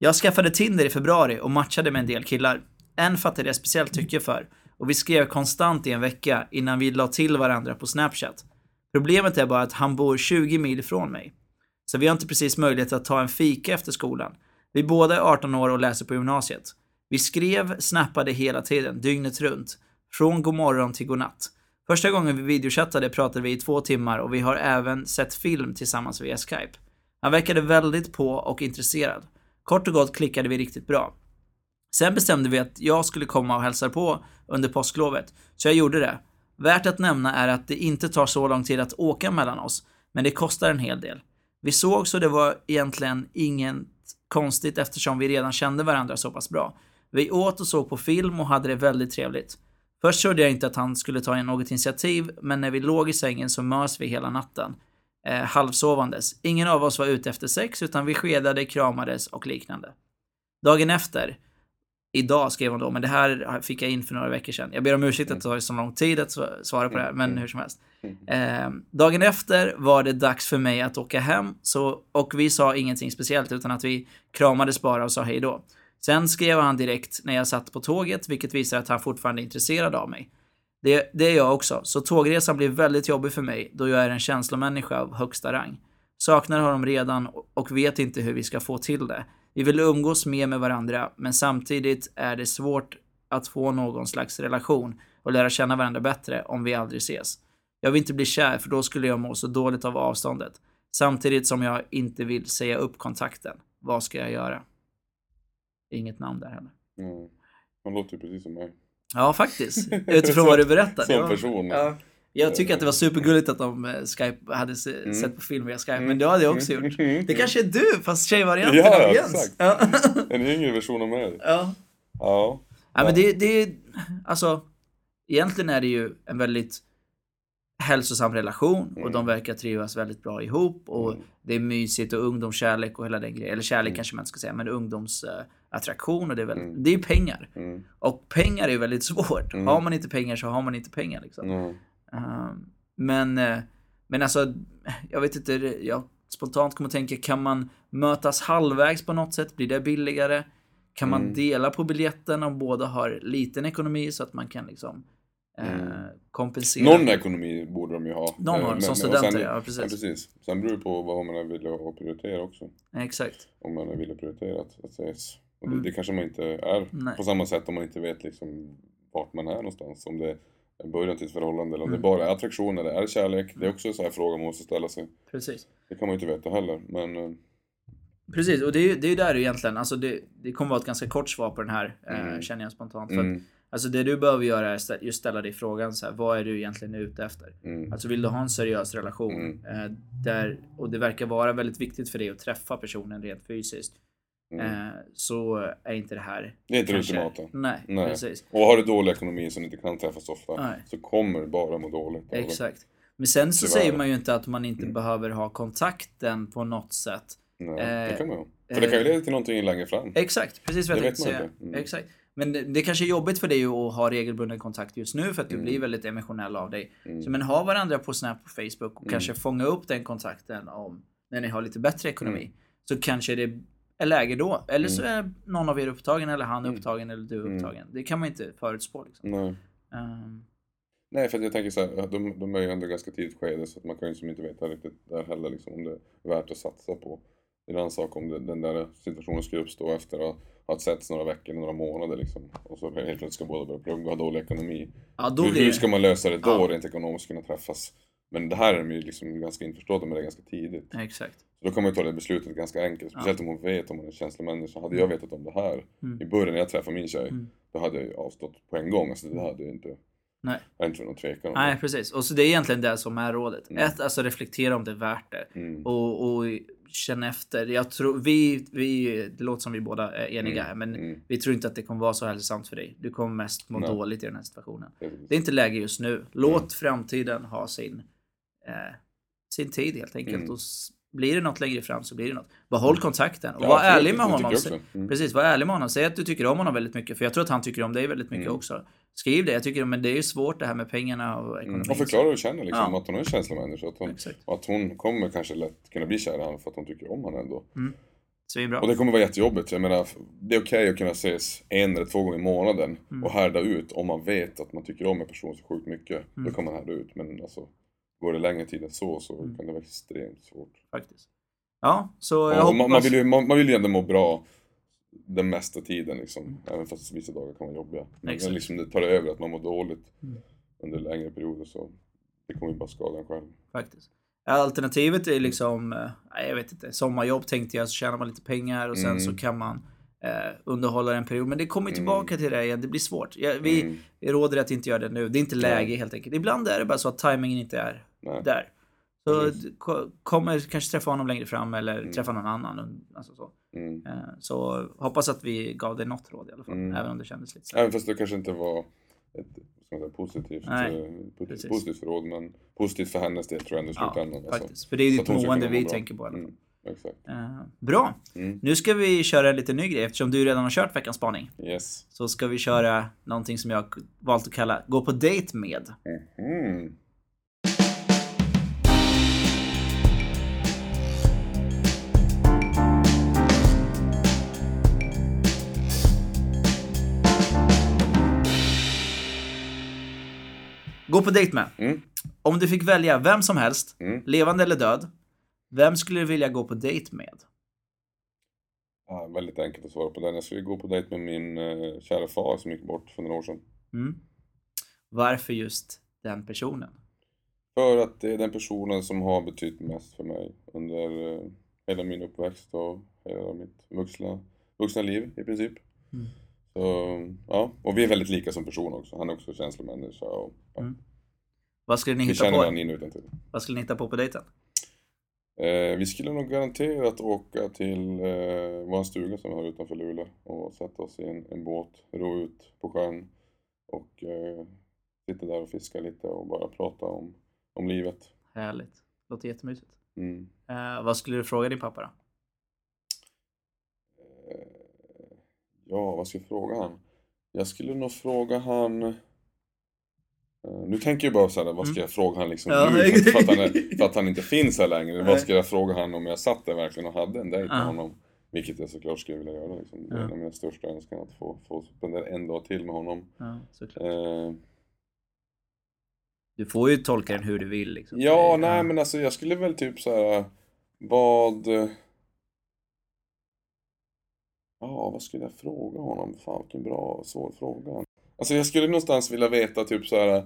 A: Jag skaffade Tinder i februari och matchade med en del killar. En fattade jag speciellt tycke för och vi skrev konstant i en vecka innan vi la till varandra på Snapchat. Problemet är bara att han bor 20 mil ifrån mig. Så vi har inte precis möjlighet att ta en fika efter skolan. Vi båda är 18 år och läser på gymnasiet. Vi skrev, snappade hela tiden, dygnet runt. Från god morgon till god natt. Första gången vi videochattade pratade vi i två timmar och vi har även sett film tillsammans via Skype. Han verkade väldigt på och intresserad. Kort och gott klickade vi riktigt bra. Sen bestämde vi att jag skulle komma och hälsa på under påsklovet, så jag gjorde det. Värt att nämna är att det inte tar så lång tid att åka mellan oss, men det kostar en hel del. Vi såg så det var egentligen inget konstigt eftersom vi redan kände varandra så pass bra. Vi åt och såg på film och hade det väldigt trevligt. Först trodde jag inte att han skulle ta något initiativ, men när vi låg i sängen så mös vi hela natten. Eh, halvsovandes. Ingen av oss var ute efter sex, utan vi skedade, kramades och liknande. Dagen efter, idag skrev hon då, men det här fick jag in för några veckor sedan. Jag ber om ursäkt att det tar så lång tid att svara på det här, men hur som helst. Eh, dagen efter var det dags för mig att åka hem, så, och vi sa ingenting speciellt, utan att vi kramades bara och sa hej då. Sen skrev han direkt när jag satt på tåget, vilket visar att han fortfarande är intresserad av mig. Det, det är jag också, så tågresan blir väldigt jobbig för mig då jag är en känslomänniska av högsta rang. Saknar honom redan och vet inte hur vi ska få till det. Vi vill umgås mer med varandra, men samtidigt är det svårt att få någon slags relation och lära känna varandra bättre om vi aldrig ses. Jag vill inte bli kär för då skulle jag må så dåligt av avståndet. Samtidigt som jag inte vill säga upp kontakten. Vad ska jag göra? Inget namn där heller.
B: Mm. Han låter precis som mig.
A: Ja, faktiskt. Utifrån vad du berättar.
B: Som
A: Ja.
B: person.
A: Ja. Jag tycker att det var supergulligt att de eh, Skype hade se-
B: Mm.
A: sett på film via Skype, men det hade jag också gjort. Det kanske är du, fast tjejvarianten
B: Ja,
A: av Jens.
B: exakt.
A: Ja.
B: En yngre version av mig.
A: ja.
B: Ja.
A: ja, men det, det är, alltså, egentligen är det ju en väldigt hälsosam relation och
B: Mm.
A: de verkar trivas väldigt bra ihop och
B: Mm.
A: det är mysigt och ungdomskärlek och hela den grejen. Eller kärlek
B: Mm.
A: kanske man inte ska säga, men ungdomsattraktion och det är väl,
B: Mm.
A: det är ju pengar.
B: Mm.
A: Och pengar är väldigt svårt.
B: Mm.
A: Har man inte pengar så har man inte pengar liksom. Ehm, men, eh, men alltså, jag vet inte, jag spontant kommer att tänka, kan man mötas halvvägs på något sätt? Blir det billigare? Kan man
B: Mm.
A: dela på biljetten om båda har liten ekonomi så att man kan liksom eh,
B: Mm.
A: kompensera?
B: Någon ekonomi borde de ju ha.
A: Någon
B: Eh,
A: har,
B: men-
A: som studenter,
B: sen-
A: ja, precis.
B: Ja, precis. Sen beror det på vad man att prioritera också.
A: Exakt.
B: Om man att prioritera att, att ses. Och det,
A: Mm.
B: det kanske man inte är
A: Nej.
B: på samma sätt om man inte vet liksom vart man är någonstans. Om det är början till ett förhållande eller om
A: Mm.
B: det bara är attraktion eller är kärlek. Det är också en sån här fråga man måste ställa sig.
A: Precis.
B: Det kan man ju inte veta heller. Men eh,
A: Precis, och det är ju det är där egentligen, alltså det, det kommer vara ett ganska kort svar på den här, eh,
B: Mm.
A: känner jag spontant. För att,
B: mm,
A: alltså det du behöver göra är just ställa dig frågan så här, vad är du egentligen ute efter?
B: mm,
A: Alltså vill du ha en seriös relation
B: Mm.
A: eh, där, och det verkar vara väldigt viktigt för dig att träffa personen rent fysiskt.
B: Mm.
A: Eh, så är inte det här
B: Det är inte
A: kanske-
B: det ultimata.
A: Nej,
B: Nej.
A: precis.
B: Och har du dålig ekonomi som inte kan träffas ofta
A: Nej.
B: så kommer du bara må dåligt.
A: Exakt. Men sen så
B: Tyvärr.
A: säger man ju inte att man inte
B: Mm.
A: behöver ha kontakten på något sätt.
B: Nej,
A: Eh,
B: det kan man ju. För det kan ju leda till någonting längre fram.
A: Exakt, precis vad jag tänkte säga.
B: Mm.
A: Exakt. Men det, det kanske är jobbigt för dig att ha regelbunden kontakt just nu för att du
B: Mm.
A: blir väldigt emotionell av dig.
B: Mm.
A: Så men ha varandra på Snap och Facebook och
B: Mm.
A: kanske fånga upp den kontakten om när ni har lite bättre ekonomi. Så kanske det läge då. Eller så
B: Mm.
A: är någon av er upptagen eller han
B: Mm.
A: upptagen eller du
B: Mm.
A: upptagen. Det kan man inte förutspå liksom.
B: Nej.
A: Ehm,
B: Nej, för jag tänker så här, de, de är ju ändå ganska tidigt skede så att man kan ju som inte veta riktigt där heller liksom, om det är värt att satsa på. Det är en annan sak om det, den där situationen skulle uppstå efter att ha setts några veckor eller några månader liksom. Och så helt plötsligt ska båda börja plugga och ha dålig ekonomi.
A: ja, då
B: hur, hur ska man lösa det då
A: Ja.
B: rent ekonomiskt kunna träffas? Men det här är de ju liksom ganska införstådda med det ganska tidigt.
A: Exakt.
B: Så då man ju ta det beslutet ganska enkelt. Speciellt om hon vet om hon är en känslomänniska. Hade jag vetat om det här
A: Mm.
B: i början när jag träffade min tjej.
A: Mm.
B: Då hade jag ju avstått på en gång. Alltså det hade jag inte.
A: Nej.
B: Jag inte någon tvekan om
A: Nej,
B: det.
A: precis. Och så det är egentligen det som är rådet.
B: Mm.
A: Ett, alltså reflektera om det är värt det.
B: Mm.
A: Och, och känna efter. Jag tror, vi, vi, det låter som vi båda är eniga
B: Mm.
A: här, men
B: Mm.
A: vi tror inte att det kommer vara så hälsosamt för dig. Du kommer mest må
B: Nej.
A: dåligt i den här situationen. Det är inte läge just nu. Låt
B: Mm.
A: framtiden ha sin, eh, sin tid helt enkelt.
B: Mm.
A: Och blir det något längre fram så blir det något. Behåll kontakten och
B: Ja,
A: var
B: absolut,
A: ärlig med honom.
B: Mm.
A: Precis, var ärlig med honom. Säg att du tycker om honom väldigt mycket. För jag tror att han tycker om dig väldigt mycket
B: Mm.
A: också. Skriv det. Jag tycker, men det är ju svårt det här med pengarna och ekonomin.
B: Mm. Och förklara hur du känner liksom.
A: Ja.
B: Att hon är en känslomänniska. Att hon,
A: Exakt.
B: och att hon kommer kanske lätt kunna bli kär i honom för att hon tycker om honom ändå.
A: Svinbra.
B: Och det kommer vara jättejobbigt. Jag menar, det är okej att kunna ses en eller två gånger i månaden
A: Mm.
B: och härda ut om man vet att man tycker om en person så sjukt mycket.
A: Mm.
B: Då kan man härda ut. Men alltså, går det längre tid än så så
A: Mm.
B: kan det vara extremt svårt.
A: Faktiskt. Ja, så jag hoppas...
B: man, man, vill ju, man, man vill ju ändå må bra den mesta tiden liksom. Även fast vissa dagar kan vara jobbiga. Men
A: Exakt.
B: liksom det tar över att man mår dåligt
A: Mm.
B: under längre perioder så det kommer ju bara skada en själv.
A: Faktiskt. Alternativet är liksom, eh, jag vet inte, sommarjobb tänkte jag, så tjänar man lite pengar och sen
B: Mm.
A: så kan man eh, underhålla en period. Men det kommer tillbaka till det igen, det blir svårt. Ja, vi,
B: Mm.
A: råder att inte göra det nu. Det är inte läge helt enkelt. Ibland är det bara så att tajmingen inte är
B: Nej.
A: där. Så
B: Precis.
A: ko- kommer kanske träffa honom längre fram eller träffa någon annan. Alltså så.
B: Mm.
A: Eh, så hoppas att vi gav dig något råd i alla fall.
B: Mm.
A: Även om det kändes lite så.
B: Även fast det kanske inte var ett säga, positivt,
A: Nej,
B: eh, po-
A: precis.
B: positivt råd, men positivt för hennes del tror jag ändå i
A: Ja,
B: slutändan. alltså.
A: faktiskt. För det är ditt mående vi
B: bra.
A: tänker på i alla fall.
B: Mm, exakt.
A: Eh, bra.
B: Mm.
A: Nu ska vi köra en lite ny grej eftersom du redan har kört veckans spaning.
B: Yes.
A: Så ska vi köra någonting som jag valt att kalla Gå på dejt med.
B: Mm.
A: Gå på dejt med.
B: Mm.
A: Om du fick välja vem som helst,
B: Mm.
A: levande eller död, vem skulle du vilja gå på dejt med?
B: Ja, väldigt enkelt att svara på den. Jag skulle gå på dejt med min eh, kära far som gick bort för några år sedan.
A: Mm. Varför just den personen?
B: För att det är den personen som har betytt mest för mig under eh, hela min uppväxt och hela mitt vuxna, vuxna liv i princip.
A: Mm.
B: Så, ja, och vi är väldigt lika som person också. Han är också känslomänniska och ja,
A: Mm. Vad skulle ni
B: vi
A: hitta på?
B: in.
A: Vad skulle ni hitta på på dejten?
B: Eh, vi skulle nog garanterat åka till eh, vår stuga som vi har utanför Luleå och sätta oss i en, en båt, ro ut på sjön och eh, sitta där och fiska lite och bara prata om, om livet.
A: Härligt. Låter jättemysigt.
B: Mm.
A: Eh, vad skulle du fråga din pappa då?
B: Ja, vad ska jag fråga han? Jag skulle nog fråga han... eh, Nu tänker jag bara så här, vad ska jag fråga han liksom
A: Mm. Ja,
B: nu? För, att han är, för att han inte finns här längre.
A: Nej.
B: Vad ska jag fråga han om jag satt där verkligen och hade en dejt med
A: Ja.
B: honom? Vilket jag såklart skulle vilja göra. Liksom. Det är
A: Ja.
B: en av mina största önskan att få, få spendera en dag till med honom.
A: Ja, såklart.
B: Eh,
A: Du får ju tolka den hur du vill. Liksom.
B: ja, nej men alltså jag skulle väl typ så här. Vad... Ja, vad skulle jag fråga honom? Fan vilken bra, svår fråga. Alltså jag skulle någonstans vilja veta typ så här.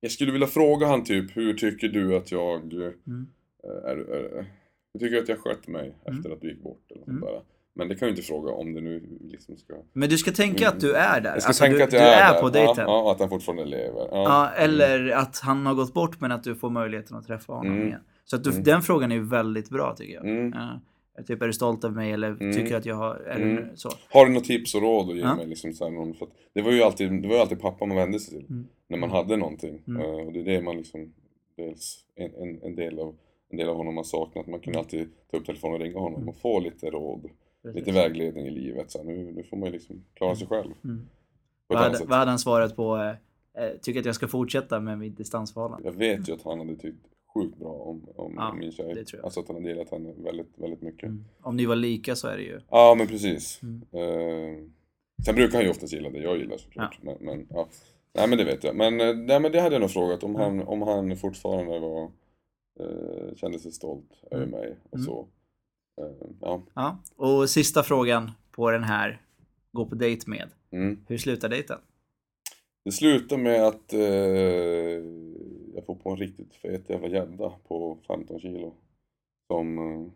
B: Jag skulle vilja fråga han typ, hur tycker du att jag...
A: Mm.
B: eh, Är, är, hur tycker att jag skött mig
A: Mm.
B: efter att du gick bort? Eller
A: Mm.
B: där. Men det kan jag ju inte fråga om det nu liksom ska...
A: Men du ska tänka att du är där.
B: Mm. Jag ska
A: Alltså,
B: tänka
A: du,
B: att jag
A: du
B: är,
A: är
B: där.
A: på dejten.
B: Ja, ja, att han fortfarande lever. Ja.
A: Ja, eller att han har gått bort men att du får möjligheten att träffa honom
B: Mm.
A: igen. Så att du,
B: Mm.
A: den frågan är ju väldigt bra tycker jag.
B: Mm.
A: Ja. Typ, är du stolt över mig eller
B: Mm.
A: tycker att jag har... Eller
B: Mm.
A: så.
B: Har du något tips och råd att ge
A: Ja.
B: mig? Liksom, så här, någon, för det, var ju alltid, det var ju alltid pappa man vände sig till
A: Mm.
B: när man hade någonting.
A: Mm.
B: Eh, och det är det man liksom, dels en, en, en, del av, en del av honom har saknat. Man kunde alltid ta upp telefonen och ringa honom
A: Mm.
B: och få lite råd,
A: Precis.
B: lite vägledning i livet. Så här, nu, nu får man ju liksom klara sig själv.
A: Mm.
B: På ett
A: Vad hade, vad hade han svarat på? Eh, eh, tycker att jag ska fortsätta med mitt distansförhållande?
B: Jag vet ju att han hade tyckt sjukt bra om, om
A: Ja,
B: min tjej. Alltså att han har delat henne väldigt, väldigt mycket.
A: Mm. Om ni var lika så är det ju...
B: Ja, men precis.
A: Mm.
B: Eh, sen brukar han ju oftast gilla det jag gillar såklart. Men, men, ja. Nej, men det vet jag. Men, eh, nej, men det hade jag nog frågat om, han, om han fortfarande var, eh, kände sig stolt över
A: Mm.
B: mig och
A: Mm.
B: så. Eh, ja.
A: Ja. Och sista frågan på den här Gå på dejt med.
B: Mm.
A: Hur slutar dejten?
B: Det slutar med att eh, jag får på en riktigt fet jävla gädda på 15 kilo. Som, eh,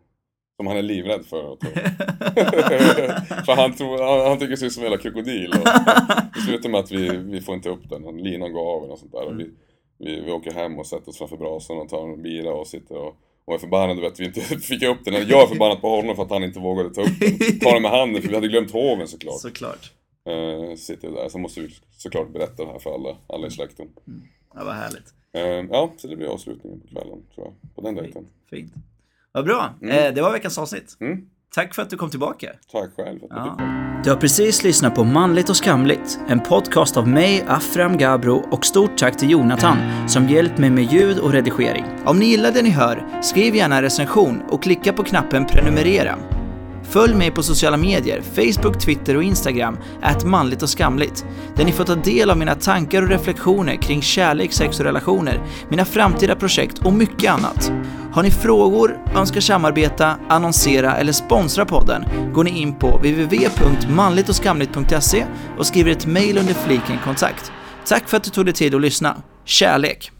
B: som han är livrädd för för han, tror, han, han tycker sig som en jävla krokodil. Och det slutar med att vi, vi får inte upp den. Linan går av och sånt där. Och vi, vi, vi åker hem och sätter oss framför brasan och tar en bira och sitter och och är förbannad över att vi inte fick upp den. Jag är förbannad på honom för att han inte vågade ta upp den. Ta den med handen för vi hade glömt hoven såklart.
A: Såklart.
B: Eh, sitter där. Så måste vi såklart berätta det här för alla, alla i släkten.
A: Ja, vad härligt.
B: Eh, ja, så det blir avslutningen på kvällen tror jag. På den dejten.
A: Fint. Vad bra.
B: Mm.
A: Eh, det var veckans avsnitt.
B: Mm.
A: Tack för att du kom tillbaka.
B: Tack själv att du
A: Ja. Du har precis lyssnat på Manligt och skamligt, en podcast av mig, Afram Gabro och stort tack till Jonathan som hjälpt mig med ljud och redigering. Om ni gillar det ni hör, skriv gärna en recension och klicka på knappen prenumerera. Följ mig på sociala medier, Facebook, Twitter och Instagram, att manligt och skamligt, där ni får ta del av mina tankar och reflektioner kring kärlek, sex och relationer, mina framtida projekt och mycket annat. Har ni frågor, önskar samarbeta, annonsera eller sponsra podden går ni in på www.manligtochskamligt.se och skriver ett mejl under fliken kontakt. Tack för att du tog dig tid att lyssna. Kärlek!